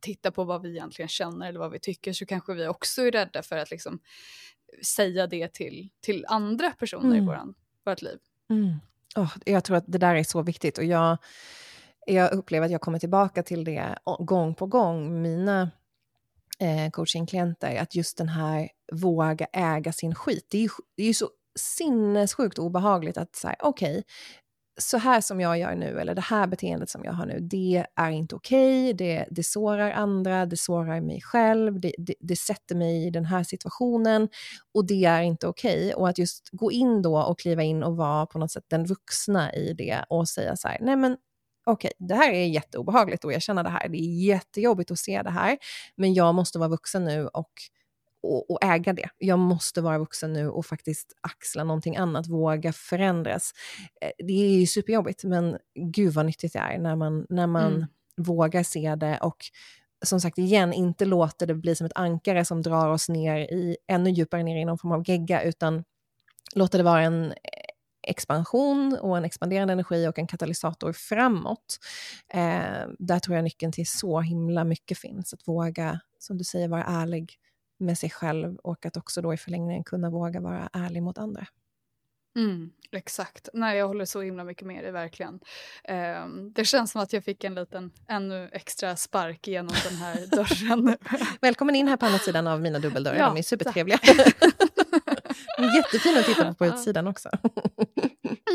titta på vad vi egentligen känner eller vad vi tycker så kanske vi också är rädda för att liksom säga det till, till andra personer mm. i våran, vårt liv. Mm. Oh, jag tror att det där är så viktigt och jag jag upplever att jag kommer tillbaka till det gång på gång, mina eh, coachingklienter, att just den här våga äga sin skit. Det är ju, det är ju så sinnessjukt obehagligt att säga, okej, okay, så här som jag gör nu, eller det här beteendet som jag har nu, det är inte okej, okay, det, det sårar andra, det sårar mig själv, det, det, det, sätter mig i den här situationen och det är inte okej. Okay. Och att just gå in då och kliva in och vara på något sätt den vuxna i det och säga så här, nej men okej, okay, det här är jätteobehagligt att erkänna det här. Det är jättejobbigt att se det här, men jag måste vara vuxen nu och, och, och, äga det. Jag måste vara vuxen nu och faktiskt axla någonting annat, våga förändras. Eh, det är ju superjobbigt, men gud vad nyttigt det är när man, när man mm. vågar se det och som sagt igen, inte låter det bli som ett ankare som drar oss ner i, ännu djupare ner i någon form av gegga, utan låter det vara en expansion och en expanderande energi och en katalysator framåt. Eh, där tror jag nyckeln till så himla mycket finns. Att våga, som du säger, vara ärlig med sig själv och att också då i förlängningen kunna våga vara ärlig mot andra. Mm, exakt. Nej, jag håller så himla mycket med dig, verkligen. Um, det känns som att jag fick en liten ännu extra spark genom den här [LAUGHS] dörren. Välkommen in här på andra sidan av mina dubbeldörrar, ja, de är supertrevliga. Jättefin att titta på på utsidan också. [LAUGHS]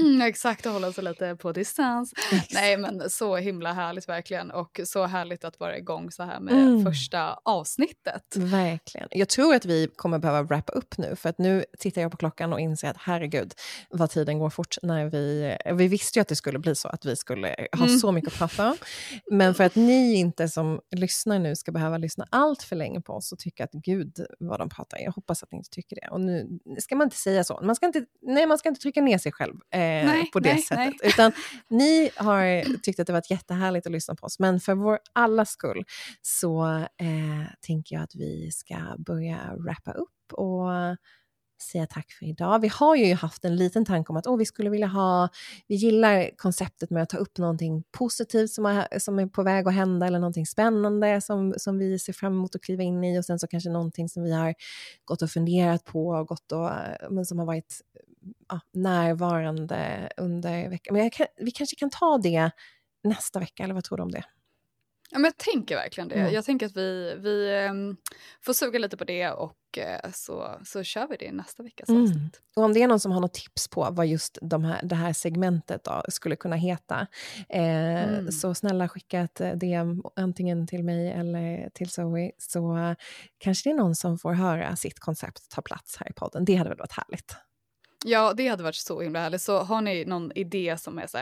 Mm, exakt, att hålla sig lite på distans. Nej men så himla härligt verkligen och så härligt att vara igång så här med mm. första avsnittet. Verkligen. Jag tror att vi kommer behöva wrappa upp nu för att nu tittar jag på klockan och inser att herregud vad tiden går fort när vi, vi visste ju att det skulle bli så att vi skulle ha mm. så mycket att prata om. Men för att ni inte som lyssnar nu ska behöva lyssna allt för länge på oss och tycka att gud vad de pratar, jag hoppas att ni inte tycker det. Och nu ska man inte säga så, man ska inte, nej man ska inte trycka ner sig själv. Eh, nej, på det nej, sättet. Nej. Utan [LAUGHS] ni har tyckt att det varit jättehärligt att lyssna på oss, men för vår alla skull så eh, tänker jag att vi ska börja wrappa upp och säga tack för idag. Vi har ju haft en liten tanke om att oh, vi skulle vilja ha, vi gillar konceptet med att ta upp någonting positivt som är, som är på väg att hända eller någonting spännande som, som vi ser fram emot att kliva in i och sen så kanske någonting som vi har gått och funderat på och gått och, eh, men som har varit ja, närvarande under veckan. Men kan, vi kanske kan ta det nästa vecka, eller vad tror du om det? Ja, men jag tänker verkligen det. Mm. Jag tänker att vi, vi um, får suga lite på det och uh, så, så kör vi det nästa veckas mm. avsnitt. Och om det är någon som har något tips på vad just de här, det här segmentet då skulle kunna heta, eh, mm. så snälla skicka ett eh, DM antingen till mig eller till Zoe, så uh, kanske det är någon som får höra sitt koncept ta plats här i podden. Det hade väl varit härligt. Ja, det hade varit så himla härligt. Så har ni någon idé som är så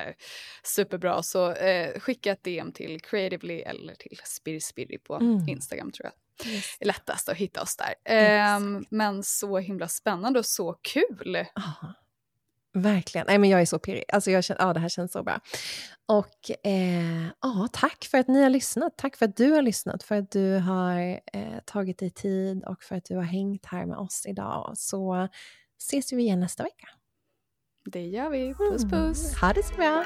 superbra så eh, skicka ett DM till Creatively eller till Spirispiri på mm. Instagram tror jag. är lättast att hitta oss där. Um, men så himla spännande och så kul. Ah, verkligen. Nej, men jag är så pirrig. Alltså jag känner, ah, det här känns så bra. Och eh, ah, tack för att ni har lyssnat. Tack för att du har lyssnat, för att du har eh, tagit dig tid och för att du har hängt här med oss idag. Så ses vi igen nästa vecka. Det gör vi. Puss puss. Mm. Ha det så bra.